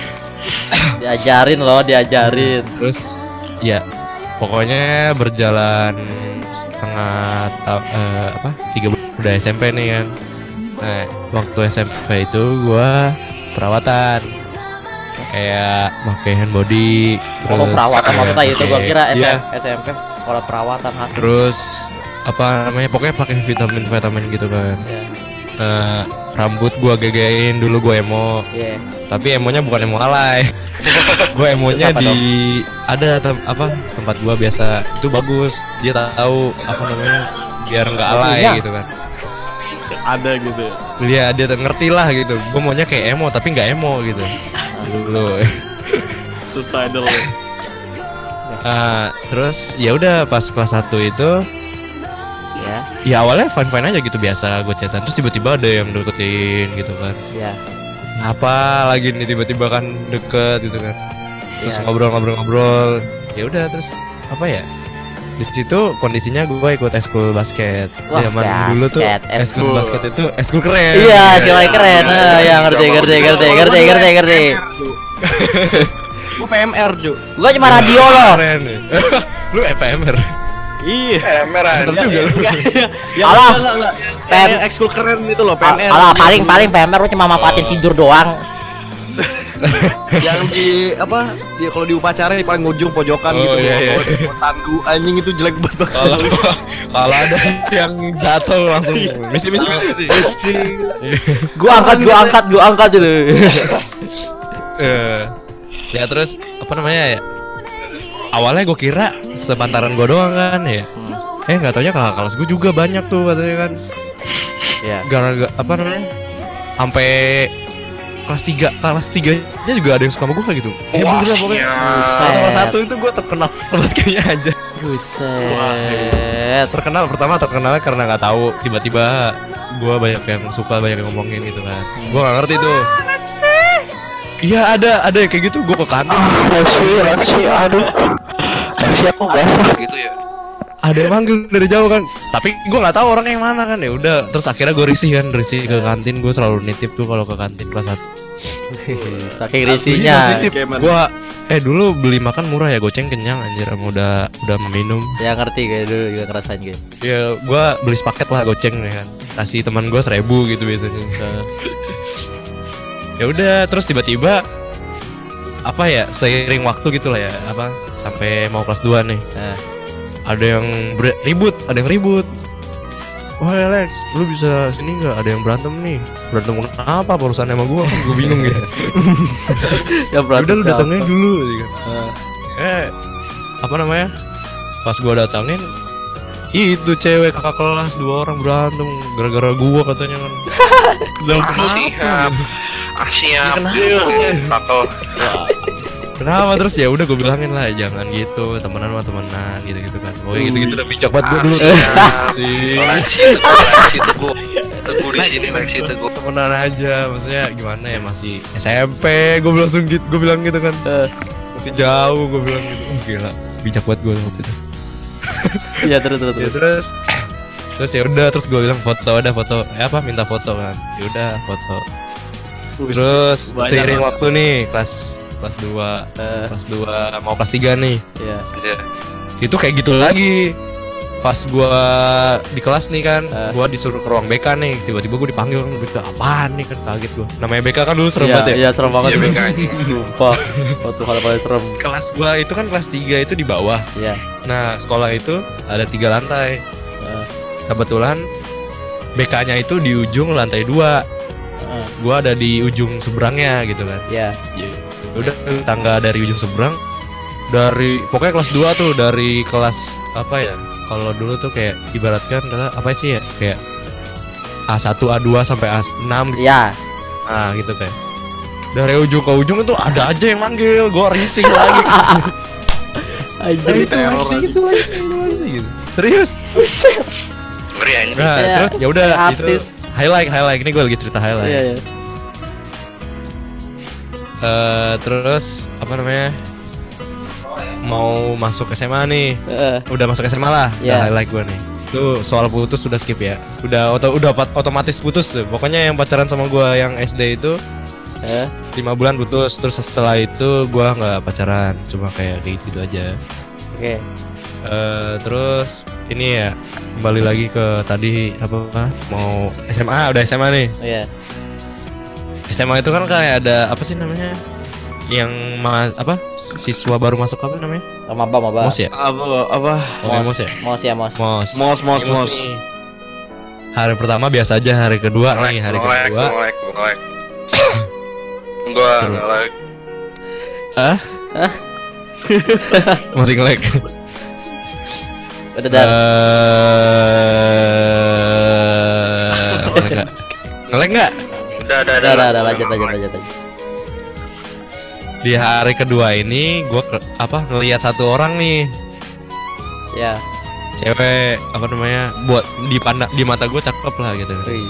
[SPEAKER 1] Diajarin loh, diajarin.
[SPEAKER 5] terus ya pokoknya berjalan setengah ta- eh, apa tiga bulan. Udah SMP nih kan. Nah waktu SMP itu gua perawatan. Kayak pakai hand body
[SPEAKER 1] Kalau perawatan
[SPEAKER 5] kayak
[SPEAKER 1] maksudnya itu gua kira SM, SMP sekolah perawatan hati.
[SPEAKER 5] terus apa namanya pokoknya pakai vitamin vitamin gitu kan.
[SPEAKER 1] Ya,
[SPEAKER 5] Nah, rambut gua gegain dulu gua emo
[SPEAKER 1] iya.
[SPEAKER 5] tapi emonya bukan emo alay gue emonya di ada tem- apa tempat gua biasa itu bagus dia tahu apa namanya biar nggak alay
[SPEAKER 1] Iya.
[SPEAKER 5] gitu kan
[SPEAKER 2] Ada gitu.
[SPEAKER 5] dia dia tuh ngerti lah gitu gue maunya kayak emo tapi nggak emo gitu dulu
[SPEAKER 2] Suicidal.
[SPEAKER 5] Ah, terus ya udah pas kelas 1 itu
[SPEAKER 1] Ya,
[SPEAKER 5] ya awalnya fine fine aja gitu biasa gue chatan terus tiba-tiba ada yang deketin gitu kan
[SPEAKER 1] ya.
[SPEAKER 5] apa lagi nih tiba-tiba kan deket gitu kan terus
[SPEAKER 1] Iya.
[SPEAKER 5] ngobrol-ngobrol-ngobrol ya udah terus apa ya di situ kondisinya gue ikut eskul basket
[SPEAKER 1] Wah,
[SPEAKER 5] zaman dulu tuh eskul
[SPEAKER 1] eskul.
[SPEAKER 5] basket itu eskul keren
[SPEAKER 1] Iya, sekali keren. Nah, ya ngerti, ngerti, ngerti, ngerti, ngerti, ngerti.
[SPEAKER 2] Gua PMR, Ju.
[SPEAKER 1] Gua cuma radio loh.
[SPEAKER 5] lu FPMR
[SPEAKER 2] Iya.
[SPEAKER 3] Eh, merah.
[SPEAKER 5] Mantap juga lu
[SPEAKER 2] Ya
[SPEAKER 1] Alah.
[SPEAKER 2] enggak enggak enggak.
[SPEAKER 1] PM.
[SPEAKER 2] PM ekskul keren itu loh, PMR.
[SPEAKER 1] Alah, paling paling PMR lu cuma manfaatin tidur doang.
[SPEAKER 2] yang di apa? Dia kalau di upacara di paling ujung pojokan
[SPEAKER 5] Oh,
[SPEAKER 2] gitu.
[SPEAKER 5] iya, iya.
[SPEAKER 2] Tandu anjing itu jelek banget.
[SPEAKER 5] kalau kalau ada yang jatuh langsung misi misi misi.
[SPEAKER 1] Gua angkat, gua angkat, gua angkat gitu.
[SPEAKER 5] Ya terus apa namanya ya awalnya gue kira sepantaran gue doang kan ya. Eh nggak taunya kakak kelas gue juga banyak tuh katanya kan.
[SPEAKER 1] Iya.
[SPEAKER 5] gara-gara apa namanya sampai kelas 3 kelas 3 nya juga ada yang suka sama gue kayak gitu. Eh
[SPEAKER 3] Wah,
[SPEAKER 5] bener pokoknya. satu kelas satu itu gue terkenal banget kayaknya aja
[SPEAKER 1] Buset.
[SPEAKER 5] terkenal pertama terkenalnya karena nggak tahu tiba-tiba gue banyak yang suka banyak yang ngomongin gitu kan. Gue nggak ngerti tuh Iya ada ada yang kayak gitu. Gue ke kantin.
[SPEAKER 4] Raksi, raksi, aduh. Raksi aku basah.
[SPEAKER 3] Gitu ya.
[SPEAKER 5] ada yang manggil dari jauh kan. Tapi gue nggak tahu orangnya yang mana kan. Ya udah terus akhirnya gue risih kan. Risih ke kantin. Gue selalu nitip tuh kalau ke kantin kelas satu.
[SPEAKER 1] Saking risinya.
[SPEAKER 2] Kayak mana?
[SPEAKER 5] gue eh dulu beli makan murah ya. Goceng kenyang anjir. Udah udah meminum
[SPEAKER 1] Ya ngerti kayak dulu juga ngerasain gue.
[SPEAKER 5] ya gue beli sepaket lah goceng ya kan. Kasih teman gue seribu gitu biasanya ya udah terus tiba-tiba apa ya seiring waktu gitu lah ya apa sampai mau kelas 2 nih
[SPEAKER 1] Nah,
[SPEAKER 5] ada yang ribut ada yang ribut Wah Alex, lu bisa sini nggak? Ada yang berantem nih. Berantem kenapa? Apa urusannya sama gua? Gue bingung gitu.
[SPEAKER 1] ya
[SPEAKER 5] Udah lu
[SPEAKER 1] siapa?
[SPEAKER 5] datengnya dulu. Gitu.
[SPEAKER 1] Eh,
[SPEAKER 5] Eh, apa namanya? Pas gua datangin, itu cewek kakak kelas dua orang berantem gara-gara gua katanya kan. Dalam
[SPEAKER 3] Ah, siap. Ah, siap.
[SPEAKER 5] Kenapa?
[SPEAKER 3] Kakak.
[SPEAKER 5] Kenapa terus ya udah gue bilangin lah jangan gitu temenan sama temenan gitu gitu kan. Oh gitu gitu udah bijak banget gue dulu. Sih.
[SPEAKER 3] Leksi teguh, teguh. Di sini leksi teguh.
[SPEAKER 5] temenan aja maksudnya gimana ya masih SMP gue langsung gitu gue bilang gitu kan masih jauh gue bilang gitu oh, gila bijak banget gue waktu itu
[SPEAKER 1] Iya terus terus.
[SPEAKER 5] ya
[SPEAKER 1] terus.
[SPEAKER 5] terus terus ya udah terus gue bilang foto ada foto eh apa minta foto kan ya udah foto terus
[SPEAKER 2] banyak
[SPEAKER 5] seiring
[SPEAKER 2] banget.
[SPEAKER 5] waktu nih kelas kelas 2
[SPEAKER 1] Eh,
[SPEAKER 5] kelas 2 mau kelas 3 nih
[SPEAKER 1] Iya.
[SPEAKER 3] Iya.
[SPEAKER 5] itu kayak gitu lagi pas gua di kelas nih kan
[SPEAKER 1] Eh.
[SPEAKER 5] gua disuruh ke ruang BK nih tiba-tiba gua dipanggil kan BK apaan nih kan kaget gua namanya BK kan dulu serem
[SPEAKER 1] Iya,
[SPEAKER 5] banget ya
[SPEAKER 1] iya serem banget
[SPEAKER 3] Iya,
[SPEAKER 1] itu.
[SPEAKER 3] BK.
[SPEAKER 1] Sumpah. Waktu hal paling serem.
[SPEAKER 5] kelas gua itu kan kelas 3 itu di bawah
[SPEAKER 1] Iya.
[SPEAKER 5] nah sekolah itu ada tiga lantai
[SPEAKER 1] Eh,
[SPEAKER 5] kebetulan BK-nya itu di ujung lantai dua
[SPEAKER 1] eh,
[SPEAKER 5] gua ada di ujung seberangnya gitu kan
[SPEAKER 1] Iya.
[SPEAKER 5] Ya udah tangga dari ujung seberang dari pokoknya kelas 2 tuh dari kelas apa ya kalau dulu tuh kayak ibaratkan adalah apa sih ya kayak A1 A2 sampai A6 gitu.
[SPEAKER 1] ya
[SPEAKER 5] Nah, gitu kayak dari ujung ke ujung itu ada aja yang manggil, gua rising lagi.
[SPEAKER 1] aja
[SPEAKER 5] itu lagi sih, itu lagi sih, itu gitu. Serius.
[SPEAKER 3] Ngeri.
[SPEAKER 5] Nah,
[SPEAKER 1] Kayak-
[SPEAKER 5] terus ya udah itu
[SPEAKER 1] artis.
[SPEAKER 5] highlight highlight ini gue lagi cerita highlight.
[SPEAKER 1] iya iya
[SPEAKER 5] Eh, terus apa namanya? Mau masuk SMA nih.
[SPEAKER 1] Heeh.
[SPEAKER 5] Udah masuk SMA lah.
[SPEAKER 1] Iya.
[SPEAKER 5] Udah highlight gue nih. Itu soal putus udah skip ya. Udah oto, udah otomatis putus tuh. Pokoknya yang pacaran sama gua yang SD itu lima bulan putus. Terus setelah itu gua nggak pacaran. Cuma kayak gitu, gitu aja.
[SPEAKER 1] oke
[SPEAKER 5] Eh, terus ini ya kembali lagi ke tadi apa mau SMA udah SMA nih
[SPEAKER 1] oh iya
[SPEAKER 5] SMA itu kan kayak ada apa sih namanya yang ma apa? Siswa baru masuk apa namanya?
[SPEAKER 1] Oh, maba maba
[SPEAKER 5] mos ya?
[SPEAKER 2] Apa apa?
[SPEAKER 5] Namanya mos ya?
[SPEAKER 1] Mos ya mos.
[SPEAKER 5] Mos.
[SPEAKER 2] Mos mos mos.
[SPEAKER 5] nih. hari pertama biasa aja hari kedua nih hari
[SPEAKER 3] Nge-like,
[SPEAKER 5] kedua.
[SPEAKER 3] nge-like, nge-like. Gua
[SPEAKER 5] Terus.
[SPEAKER 3] nge-like.
[SPEAKER 5] ah masih ngelek
[SPEAKER 1] udah dar
[SPEAKER 5] Eh, ngelek nggak? Ngelek nggak?
[SPEAKER 3] Udah, udah,
[SPEAKER 1] udah udah udah. Lanjut lanjut lanjut lanjut
[SPEAKER 5] di hari kedua ini gua ke, apa ngelihat satu orang nih.
[SPEAKER 1] Ya.
[SPEAKER 5] Cewek apa namanya buat di pandang di mata gue cakep lah gitu.
[SPEAKER 1] Wih.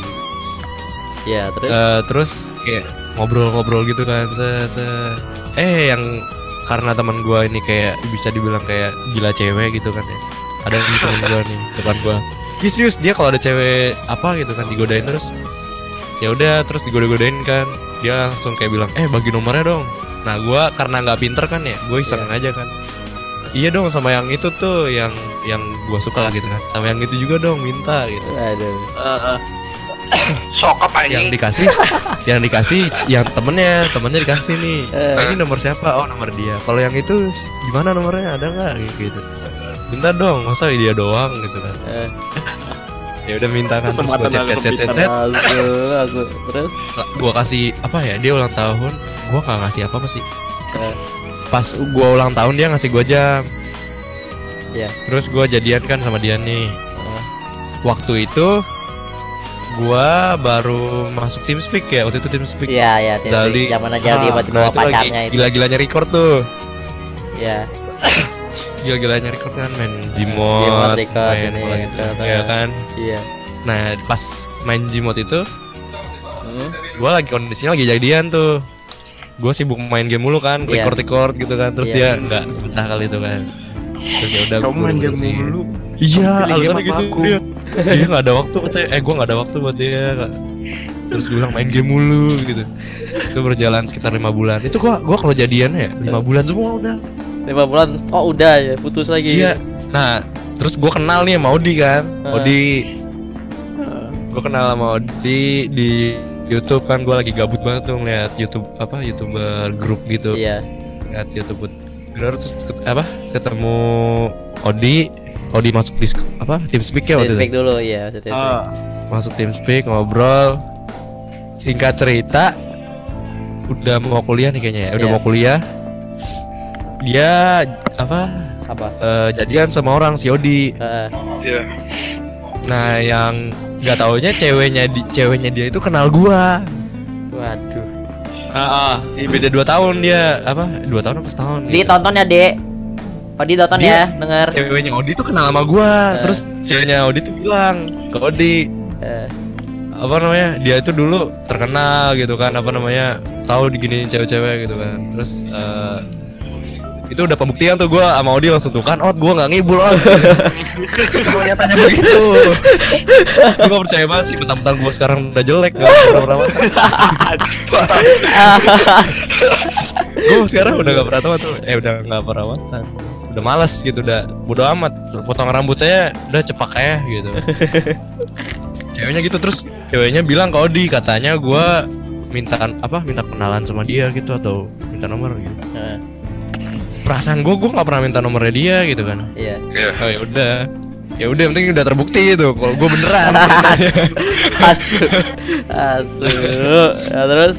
[SPEAKER 1] ya terus?
[SPEAKER 5] Eh, terus kayak ngobrol-ngobrol gitu kan se, se- eh yang karena teman gua ini kayak bisa dibilang kayak gila cewek gitu kan ya. Ada yang temen gua nih depan Iya serius dia kalau ada cewek apa gitu kan digodain terus. Ya udah terus digoda-godain kan. Dia langsung kayak bilang eh bagi nomornya dong nah gua karena nggak pinter kan ya gue iseng aja kan. Iya dong sama yang itu tuh yang yang gua suka gitu kan. Sama yang itu juga dong minta gitu.
[SPEAKER 1] Aduh.
[SPEAKER 3] Sok apa
[SPEAKER 5] yang
[SPEAKER 3] anjing?
[SPEAKER 5] dikasih yang dikasih yang temennya temennya dikasih nih.
[SPEAKER 1] Eh.
[SPEAKER 5] "Ah, ini nomor siapa? Oh nomor dia. Kalau yang itu gimana nomornya? Ada nggak? Gitu. Minta dong masa dia doang gitu kan.
[SPEAKER 1] Eh.
[SPEAKER 5] ya udah minta kan terus chat,
[SPEAKER 2] kesempitan.
[SPEAKER 5] chat.
[SPEAKER 1] Masuk, masuk. terus?
[SPEAKER 5] Gua kasih apa ya dia ulang tahun gua nggak ngasih apa apa sih
[SPEAKER 1] Eh.
[SPEAKER 5] pas gua ulang tahun dia ngasih gua jam
[SPEAKER 1] Iya.
[SPEAKER 5] terus gua jadian kan sama dia nih
[SPEAKER 1] Eh.
[SPEAKER 5] waktu itu gua baru masuk TeamSpeak ya waktu itu TeamSpeak
[SPEAKER 1] Iya ya,
[SPEAKER 5] Zaldi
[SPEAKER 1] zaman aja dia
[SPEAKER 5] Ah,
[SPEAKER 1] masih
[SPEAKER 5] nah itu lagi
[SPEAKER 1] pacarnya itu.
[SPEAKER 5] Gila-gilanya record tuh
[SPEAKER 1] Iya.
[SPEAKER 5] Gila-gilanya record kan main
[SPEAKER 1] Gmod
[SPEAKER 5] Gmod
[SPEAKER 1] record,
[SPEAKER 5] main
[SPEAKER 1] ini,
[SPEAKER 5] gitu. Ya kan
[SPEAKER 1] Iya.
[SPEAKER 5] Nah pas main Gmod itu
[SPEAKER 1] Hmm.
[SPEAKER 5] Gua lagi kondisinya lagi jadian tuh Gue sibuk main game mulu kan
[SPEAKER 1] Iya.
[SPEAKER 5] Record-record gitu kan Terus
[SPEAKER 1] Iya.
[SPEAKER 5] dia nggak betah kali itu kan Terus ya udah
[SPEAKER 2] Kamu
[SPEAKER 5] gua
[SPEAKER 2] main game mulu.
[SPEAKER 5] Iya alasannya
[SPEAKER 2] sama
[SPEAKER 5] gitu
[SPEAKER 2] aku.
[SPEAKER 5] dia Dia nggak ada waktu katanya Eh gue nggak ada waktu buat dia Kak. Terus gue bilang main game mulu gitu Itu berjalan sekitar lima bulan Itu gua gua kalau jadian ya lima bulan semua udah
[SPEAKER 1] Lima bulan, oh udah ya, putus lagi.
[SPEAKER 5] Iya. Nah, terus gue kenal nih sama Odi kan.
[SPEAKER 1] Heeh.
[SPEAKER 5] Odi. Gue kenal sama Odi di YouTube kan gue lagi gabut banget tuh ngeliat YouTube apa youtuber grup gitu.
[SPEAKER 1] Iya.
[SPEAKER 5] Ngeliat YouTube terus ket- apa ketemu Odi Odi masuk di apa TeamSpeak ya waktu
[SPEAKER 1] Speak
[SPEAKER 5] itu.
[SPEAKER 1] dulu ya.
[SPEAKER 2] Ah,
[SPEAKER 5] Masuk TeamSpeak ngobrol. Singkat cerita udah mau kuliah nih kayaknya ya. Udah
[SPEAKER 1] Iya.
[SPEAKER 5] mau kuliah. Dia apa
[SPEAKER 1] Apa?
[SPEAKER 5] eh, jadian sama orang si Odi.
[SPEAKER 1] Heeh.
[SPEAKER 3] Iya.
[SPEAKER 5] Nah, yang nggak taunya ceweknya di, ceweknya dia itu kenal gua.
[SPEAKER 1] Waduh.
[SPEAKER 5] Ah, beda dua tahun dia apa? Dua tahun apa setahun?
[SPEAKER 1] Di
[SPEAKER 5] gitu.
[SPEAKER 1] tonton ya, Dek. Pak Di tonton
[SPEAKER 5] Dia-
[SPEAKER 1] ya, denger.
[SPEAKER 5] Ceweknya Odi tuh kenal sama gua.
[SPEAKER 1] Eh.
[SPEAKER 5] Terus ceweknya Odi tuh bilang ke Odi
[SPEAKER 1] Eh,
[SPEAKER 5] apa namanya? Dia itu dulu terkenal gitu kan apa namanya? Tahu diginiin cewek-cewek gitu kan. Terus eh, itu udah pembuktian tuh gua sama Odi langsung tuh kan, oh gua nggak ngibul oh. Gua tanya begitu. gak percaya banget sih mentang-mentang gua sekarang udah jelek gak pernah gue sekarang udah gak perawatan tuh. Eh udah gak perawatan udah males gitu udah bodo amat. Potong rambutnya udah cepak ya gitu. Ceweknya gitu terus ceweknya bilang ke Odi katanya gua minta apa minta kenalan sama dia gitu atau minta nomor gitu perasaan gue gue nggak pernah minta nomornya dia gitu kan
[SPEAKER 1] Iya.
[SPEAKER 3] Iya.
[SPEAKER 5] oh ya udah ya udah yang penting udah terbukti itu kalau gue beneran
[SPEAKER 1] Asu. Asu. Ya, terus?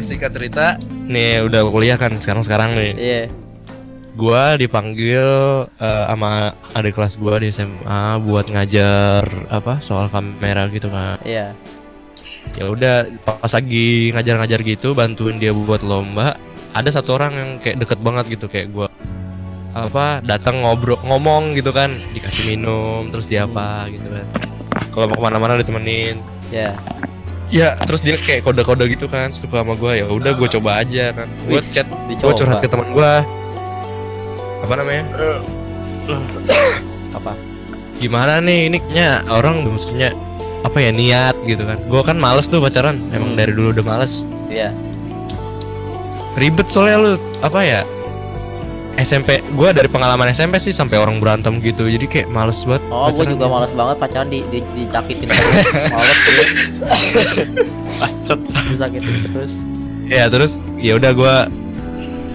[SPEAKER 5] singkat cerita nih udah kuliah kan sekarang sekarang nih
[SPEAKER 1] Iya.
[SPEAKER 5] gua dipanggil eh, sama adik kelas gua di SMA buat ngajar apa soal kamera gitu kan
[SPEAKER 1] Iya.
[SPEAKER 5] ya udah pas lagi ngajar-ngajar gitu bantuin dia buat lomba ada satu orang yang kayak deket banget gitu kayak gua apa datang ngobrol ngomong gitu kan dikasih minum terus dia apa gitu kan kalau mau ke mana-mana ditemenin
[SPEAKER 1] Ya.
[SPEAKER 5] ya terus dia kayak kode-kode gitu kan suka sama gua ya udah gue coba aja kan gue chat gue curhat ke teman gua apa namanya
[SPEAKER 1] Apa?
[SPEAKER 5] gimana nih ini kayaknya orang maksudnya apa ya niat gitu kan gua kan males tuh pacaran emang
[SPEAKER 1] Hmm.
[SPEAKER 5] dari dulu udah males
[SPEAKER 1] Iya.
[SPEAKER 5] Ribet soalnya lu apa ya SMP gua dari pengalaman SMP sih sampai orang berantem gitu jadi kayak males banget
[SPEAKER 1] Oh, gue juga
[SPEAKER 5] gitu.
[SPEAKER 1] males banget pacaran di, di disakitin terus. males gitu.
[SPEAKER 2] Bacot.
[SPEAKER 1] Disakitin terus.
[SPEAKER 5] ya terus ya udah gua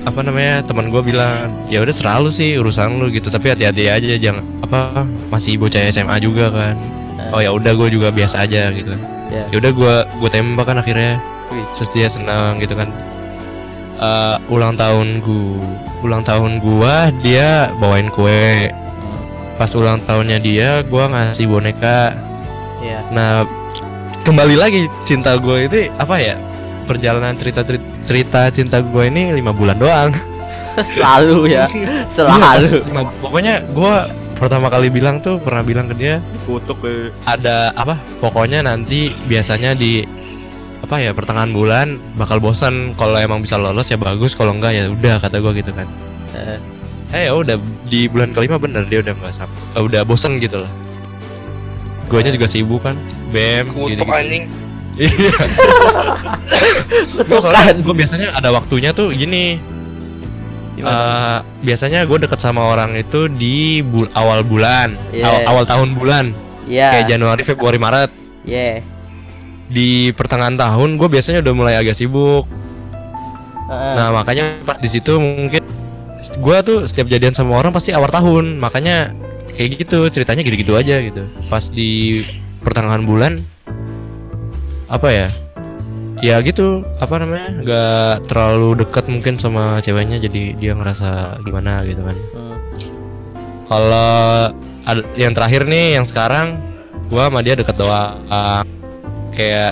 [SPEAKER 5] apa namanya teman gua bilang ya udah selalu sih urusan lu gitu tapi hati-hati aja jangan apa masih bocah SMA juga kan oh ya udah gue juga biasa aja gitu
[SPEAKER 1] Ya.
[SPEAKER 5] ya udah gua gua tembak kan akhirnya terus dia senang gitu kan Eh, ulang tahun gua ulang tahun gua dia bawain kue
[SPEAKER 1] Hmm.
[SPEAKER 5] pas ulang tahunnya dia gua ngasih boneka
[SPEAKER 1] Iya.
[SPEAKER 5] nah kembali lagi cinta gue itu apa ya perjalanan cerita cerita, cerita cinta gue ini lima bulan doang
[SPEAKER 1] Selalu ya.
[SPEAKER 5] Iya, pas
[SPEAKER 1] Selalu.
[SPEAKER 5] lima- pokoknya gue pertama kali bilang tuh pernah bilang ke dia
[SPEAKER 2] Kutuk eh.
[SPEAKER 5] ada apa pokoknya nanti biasanya di apa ya pertengahan bulan bakal bosan kalau emang bisa lolos ya bagus kalau enggak ya udah kata gue gitu kan
[SPEAKER 1] Eh.
[SPEAKER 5] eh ya udah di bulan kelima bener dia udah nggak sama eh, udah bosan gitu lah guanya juga sibuk kan bem
[SPEAKER 3] Kutuk anjing.
[SPEAKER 5] iya soalnya
[SPEAKER 1] kan?
[SPEAKER 5] gue biasanya ada waktunya tuh gini
[SPEAKER 1] Gimana?
[SPEAKER 5] eh, biasanya gue deket sama orang itu di bul- awal bulan
[SPEAKER 1] Iya.
[SPEAKER 5] awal, awal tahun bulan
[SPEAKER 1] Iya.
[SPEAKER 5] kayak Januari Februari Maret
[SPEAKER 1] Iya.
[SPEAKER 5] Di pertengahan tahun gue biasanya udah mulai agak sibuk. Nah makanya pas di situ mungkin gue tuh setiap jadian sama orang pasti awal tahun. Makanya kayak gitu ceritanya gitu-gitu aja gitu. Pas di pertengahan bulan apa ya? Ya gitu apa namanya? Nggak terlalu dekat mungkin sama ceweknya jadi dia ngerasa gimana gitu kan.
[SPEAKER 1] Hmm.
[SPEAKER 5] kalau yang terakhir nih yang sekarang gua sama dia deket doang kayak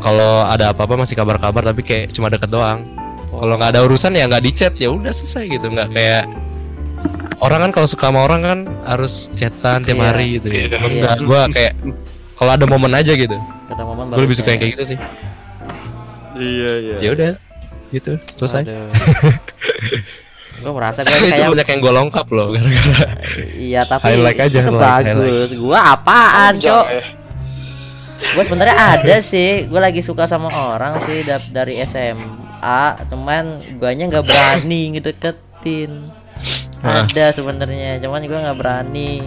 [SPEAKER 5] kalau ada apa-apa masih kabar-kabar tapi kayak cuma deket doang. Kalau nggak ada urusan ya nggak di chat ya udah selesai gitu. Nggak kayak orang kan kalau suka sama orang kan harus chatan tiap
[SPEAKER 1] Iya.
[SPEAKER 5] hari gitu ya.
[SPEAKER 3] Iya.
[SPEAKER 5] Gua nggak gua kayak kalau ada momen aja gitu.
[SPEAKER 1] Kata momen
[SPEAKER 5] gue lebih suka yang kayak gitu sih.
[SPEAKER 2] Iya iya.
[SPEAKER 5] ya udah gitu. Selesai.
[SPEAKER 1] Gue merasa gue kayak
[SPEAKER 5] banyak yang gue lengkap loh gara-gara
[SPEAKER 1] iya tapi
[SPEAKER 5] Highlight aja,
[SPEAKER 1] itu
[SPEAKER 5] highlight,
[SPEAKER 1] bagus. gue apaan cok?
[SPEAKER 3] Eh,
[SPEAKER 1] gue sebenarnya ada sih. Gue lagi suka sama orang sih da- dari SMA cuman guanya nggak berani ngedeketin.
[SPEAKER 5] Ah.
[SPEAKER 1] ada sebenarnya cuman gue nggak berani.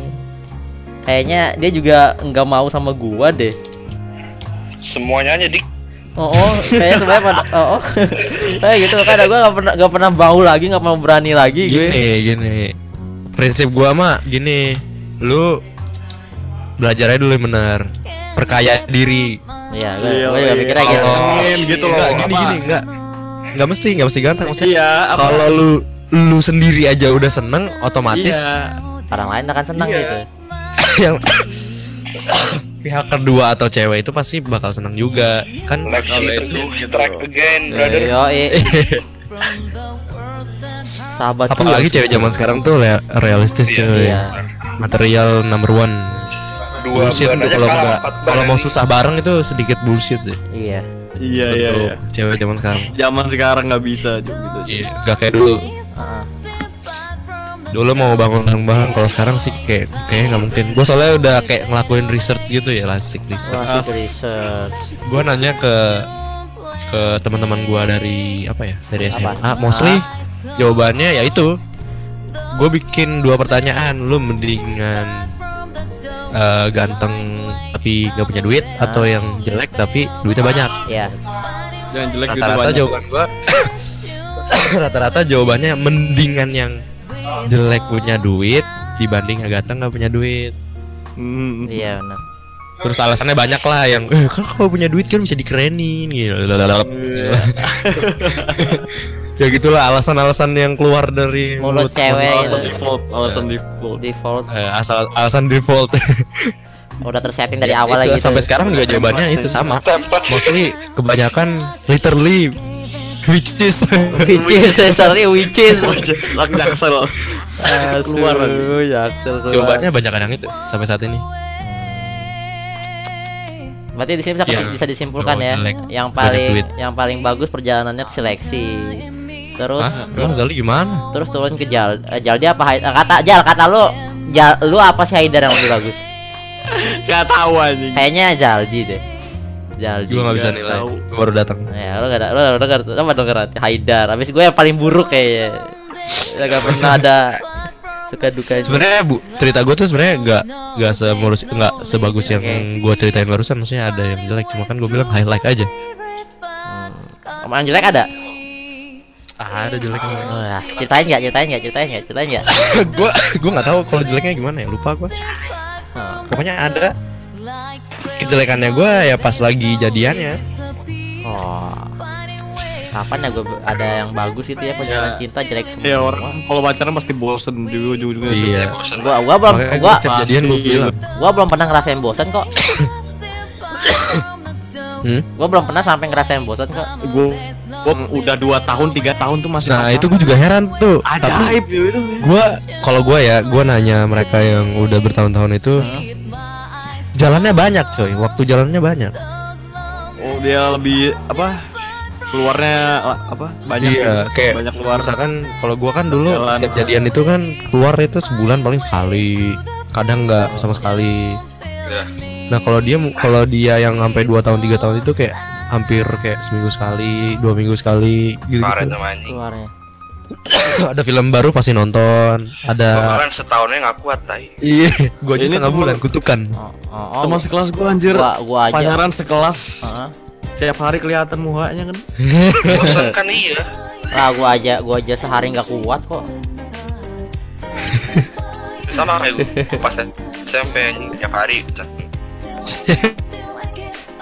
[SPEAKER 1] Kayaknya dia juga nggak mau sama gua deh.
[SPEAKER 3] Semuanya aja dik.
[SPEAKER 1] oh, oh kayaknya sebenarnya pada oh, oh. kayak gitu kan gue nggak pernah nggak pernah mau lagi nggak mau berani lagi gue.
[SPEAKER 5] Gini gini. Prinsip gua mah gini. Lu belajar aja dulu yang bener perkaya diri
[SPEAKER 1] Iya, gue
[SPEAKER 2] Iya,
[SPEAKER 1] juga
[SPEAKER 2] iya.
[SPEAKER 1] mikirnya gitu.
[SPEAKER 5] Kalau-
[SPEAKER 2] Amin, gitu loh.
[SPEAKER 5] Enggak, gini gini enggak enggak mesti enggak mesti ganteng maksudnya
[SPEAKER 2] Iya,
[SPEAKER 5] kalau lu lu sendiri aja udah seneng otomatis
[SPEAKER 2] Iya.
[SPEAKER 1] Orang lain akan senang
[SPEAKER 2] Iya.
[SPEAKER 1] gitu.
[SPEAKER 5] yang pihak kedua atau cewek itu pasti bakal seneng juga kan kalau itu
[SPEAKER 3] teguh strike again, brother.
[SPEAKER 1] Yo, Sahabat
[SPEAKER 5] apalagi cewek zaman sekarang tuh re- realistis
[SPEAKER 3] Iya.
[SPEAKER 5] cuy
[SPEAKER 1] Iya.
[SPEAKER 5] material number one
[SPEAKER 3] Dua
[SPEAKER 5] bullshit
[SPEAKER 3] bulan aja
[SPEAKER 5] kalau
[SPEAKER 3] kalah
[SPEAKER 5] enggak
[SPEAKER 3] empat
[SPEAKER 5] kalau mau susah bareng itu sedikit bullshit sih
[SPEAKER 1] Iya.
[SPEAKER 2] Iya iya iya.
[SPEAKER 5] cewek zaman sekarang
[SPEAKER 2] Zaman sekarang nggak bisa Cuk, gitu.
[SPEAKER 5] iya gak kayak dulu dulu mau bangun bareng kalau sekarang sih kayak kayaknya nggak mungkin gue soalnya udah kayak ngelakuin research gitu ya lasik research
[SPEAKER 1] Masih research.
[SPEAKER 5] gue nanya ke ke teman-teman gue dari apa ya dari SMA
[SPEAKER 1] Apa?
[SPEAKER 5] mostly jawabannya ya itu gue bikin dua pertanyaan lu mendingan eh, ganteng tapi nggak punya duit atau yang jelek tapi duitnya banyak
[SPEAKER 1] Iya.
[SPEAKER 2] Jangan jelek
[SPEAKER 5] rata-rata jawaban gua rata-rata jawabannya mendingan yang jelek punya duit dibanding yang ganteng nggak punya duit
[SPEAKER 2] Hmm.
[SPEAKER 1] Iya benar.
[SPEAKER 5] terus alasannya banyak lah yang eh kan kalau punya duit kan bisa dikerenin gitu ya gitulah alasan-alasan yang keluar dari
[SPEAKER 1] Mulut cewek
[SPEAKER 2] Alasan
[SPEAKER 1] gitu.
[SPEAKER 2] default, alasan default.
[SPEAKER 1] default
[SPEAKER 5] Eh, asal alasan default
[SPEAKER 1] udah tersetting dari awal
[SPEAKER 5] Itu,
[SPEAKER 1] lagi
[SPEAKER 5] sampai sekarang juga jawabannya itu sama mostly kebanyakan literally which is
[SPEAKER 1] which is sorry which is
[SPEAKER 2] Laki jaksel. Keluar.
[SPEAKER 1] Jaksel keluar.
[SPEAKER 5] jawabannya banyak yang itu sampai saat ini
[SPEAKER 1] Berarti di sini bisa,
[SPEAKER 5] Yang
[SPEAKER 1] bisa disimpulkan ya,
[SPEAKER 5] jelek,
[SPEAKER 1] yang paling yang paling bagus perjalanannya seleksi. Terus
[SPEAKER 5] Hah? Emang Zali gimana?
[SPEAKER 1] terus turun ke Jal. Eh, Jaldi apa kata Jal kata lu Jal, lu apa sih Haidar yang lebih bagus?
[SPEAKER 2] Gak tahu anjing.
[SPEAKER 1] Kayaknya Jaldi deh. Jaldi.
[SPEAKER 5] Gue gak bisa nilai
[SPEAKER 2] tahu.
[SPEAKER 5] Baru datang
[SPEAKER 1] Ya, lu gak ada, lu lu denger, apa denger Haidar. Habis gue yang paling buruk kayaknya. Ya gak pernah ada suka duka.
[SPEAKER 5] sebenarnya bu cerita gue tuh sebenarnya nggak nggak semulus nggak sebagus yang gue ceritain barusan maksudnya ada yang jelek cuma kan gue bilang highlight aja
[SPEAKER 1] Omongan jelek ada?
[SPEAKER 5] Ah, ada jeleknya
[SPEAKER 1] Oh, ya. Ceritain nggak? Ceritain nggak? Ceritain nggak? Ceritain nggak?
[SPEAKER 5] gue gue nggak tahu kalau jeleknya gimana ya lupa gue
[SPEAKER 1] Hmm.
[SPEAKER 5] pokoknya ada kejelekannya gue ya pas lagi jadiannya
[SPEAKER 1] Oh. Kapan ya gue ada yang bagus itu ya perjalanan cinta jelek semua.
[SPEAKER 2] Ya orang kalau pacaran pasti bosen di ujung-ujungnya.
[SPEAKER 5] iya
[SPEAKER 3] bosen
[SPEAKER 1] Gua gua belum
[SPEAKER 5] Makanya
[SPEAKER 1] gua
[SPEAKER 5] gue setiap jadian gue
[SPEAKER 2] pasti.
[SPEAKER 5] bilang
[SPEAKER 1] gua belum pernah ngerasain bosan kok.
[SPEAKER 5] hmm?
[SPEAKER 1] Gua belum pernah sampai ngerasain bosan kok.
[SPEAKER 2] Gue gue udah 2 tahun 3 tahun tuh masih
[SPEAKER 5] nah
[SPEAKER 2] pacaran.
[SPEAKER 5] itu gue juga heran tuh tapi
[SPEAKER 2] ajaib gitu.
[SPEAKER 5] gue kalau gue ya gue nanya mereka yang udah bertahun-tahun itu jalannya banyak coy waktu jalannya banyak
[SPEAKER 2] Oh dia lebih apa? Keluarnya apa? Banyak
[SPEAKER 5] iya
[SPEAKER 2] ya?
[SPEAKER 5] kayak
[SPEAKER 2] banyak keluar.
[SPEAKER 5] misalkan kalau gua kan dulu
[SPEAKER 2] Jalan.
[SPEAKER 5] setiap jadian itu kan keluar itu sebulan paling sekali kadang nggak sama sekali
[SPEAKER 3] Ya.
[SPEAKER 5] nah kalau dia kalau dia yang sampai 2 tahun tiga tahun itu kayak hampir kayak seminggu sekali dua minggu sekali gitu,
[SPEAKER 3] Kemarin sama anjing
[SPEAKER 1] Keluarnya.
[SPEAKER 5] ada film baru pasti nonton ada
[SPEAKER 3] Kemarin setahunnya gak kuat tai
[SPEAKER 5] iya gua aja setengah bulan kutukan
[SPEAKER 1] Oh, oh, oh.
[SPEAKER 2] Teman sekelas gue anjir.
[SPEAKER 1] Gua gua aja.
[SPEAKER 2] Pacaran sekelas.
[SPEAKER 1] Heeh.
[SPEAKER 2] Tiap hari kelihatan mukanya kan.
[SPEAKER 3] Kan iya
[SPEAKER 1] Lah gua aja gua aja sehari nggak kuat kok.
[SPEAKER 3] Sama kayak gue pas SMP tiap hari.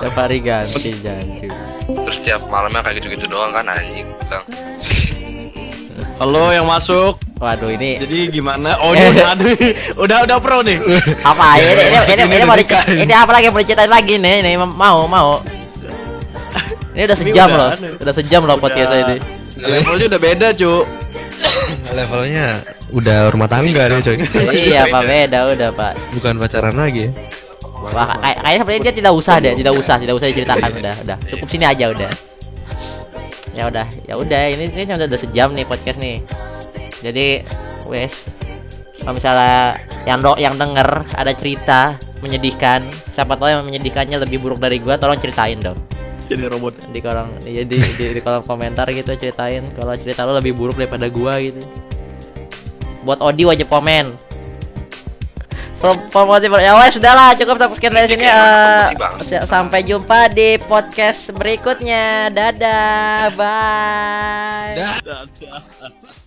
[SPEAKER 1] Tiap hari ganti janji.
[SPEAKER 3] Terus tiap malamnya kayak gitu-gitu doang kan anjing bilang
[SPEAKER 2] Halo yang masuk.
[SPEAKER 1] Waduh ini
[SPEAKER 2] Jadi gimana? Oh, ini udah aduh, udah udah pro nih.
[SPEAKER 1] apa ya ini ini, ini,
[SPEAKER 5] ini
[SPEAKER 1] ini mau
[SPEAKER 5] udah
[SPEAKER 1] dice-
[SPEAKER 5] nikah.
[SPEAKER 1] ini apa lagi mau diceritain lagi nih ini mau mau ini udah sejam
[SPEAKER 2] udah
[SPEAKER 1] loh
[SPEAKER 2] aneh.
[SPEAKER 1] udah sejam loh podcast ini
[SPEAKER 2] Levelnya udah beda, Cuk.
[SPEAKER 5] levelnya udah rumah tangga nih coy
[SPEAKER 1] iya pak beda udah pak
[SPEAKER 5] bukan pacaran lagi ya
[SPEAKER 1] Wah, kayak kayaknya sepertinya dia tidak usah deh, tidak usah, tidak usah diceritakan udah, udah. Cukup sini aja udah. Ya udah, ya udah. Ini ini udah, udah sejam nih podcast nih. Jadi, wes. Kalau misalnya yang do, yang denger ada cerita menyedihkan, siapa tahu yang menyedihkannya lebih buruk dari gua, tolong ceritain dong
[SPEAKER 2] Jadi robot.
[SPEAKER 1] di kolom ya, di, di, di kolom komentar gitu ceritain kalau cerita lo lebih buruk daripada gua gitu. Buat Odi wajib komen. Prom- Promosi ya wes sudah lah cukup sampai sekian dari sini
[SPEAKER 3] promosi banget.
[SPEAKER 1] sa- sampai jumpa di podcast berikutnya dadah bye
[SPEAKER 2] Dadah.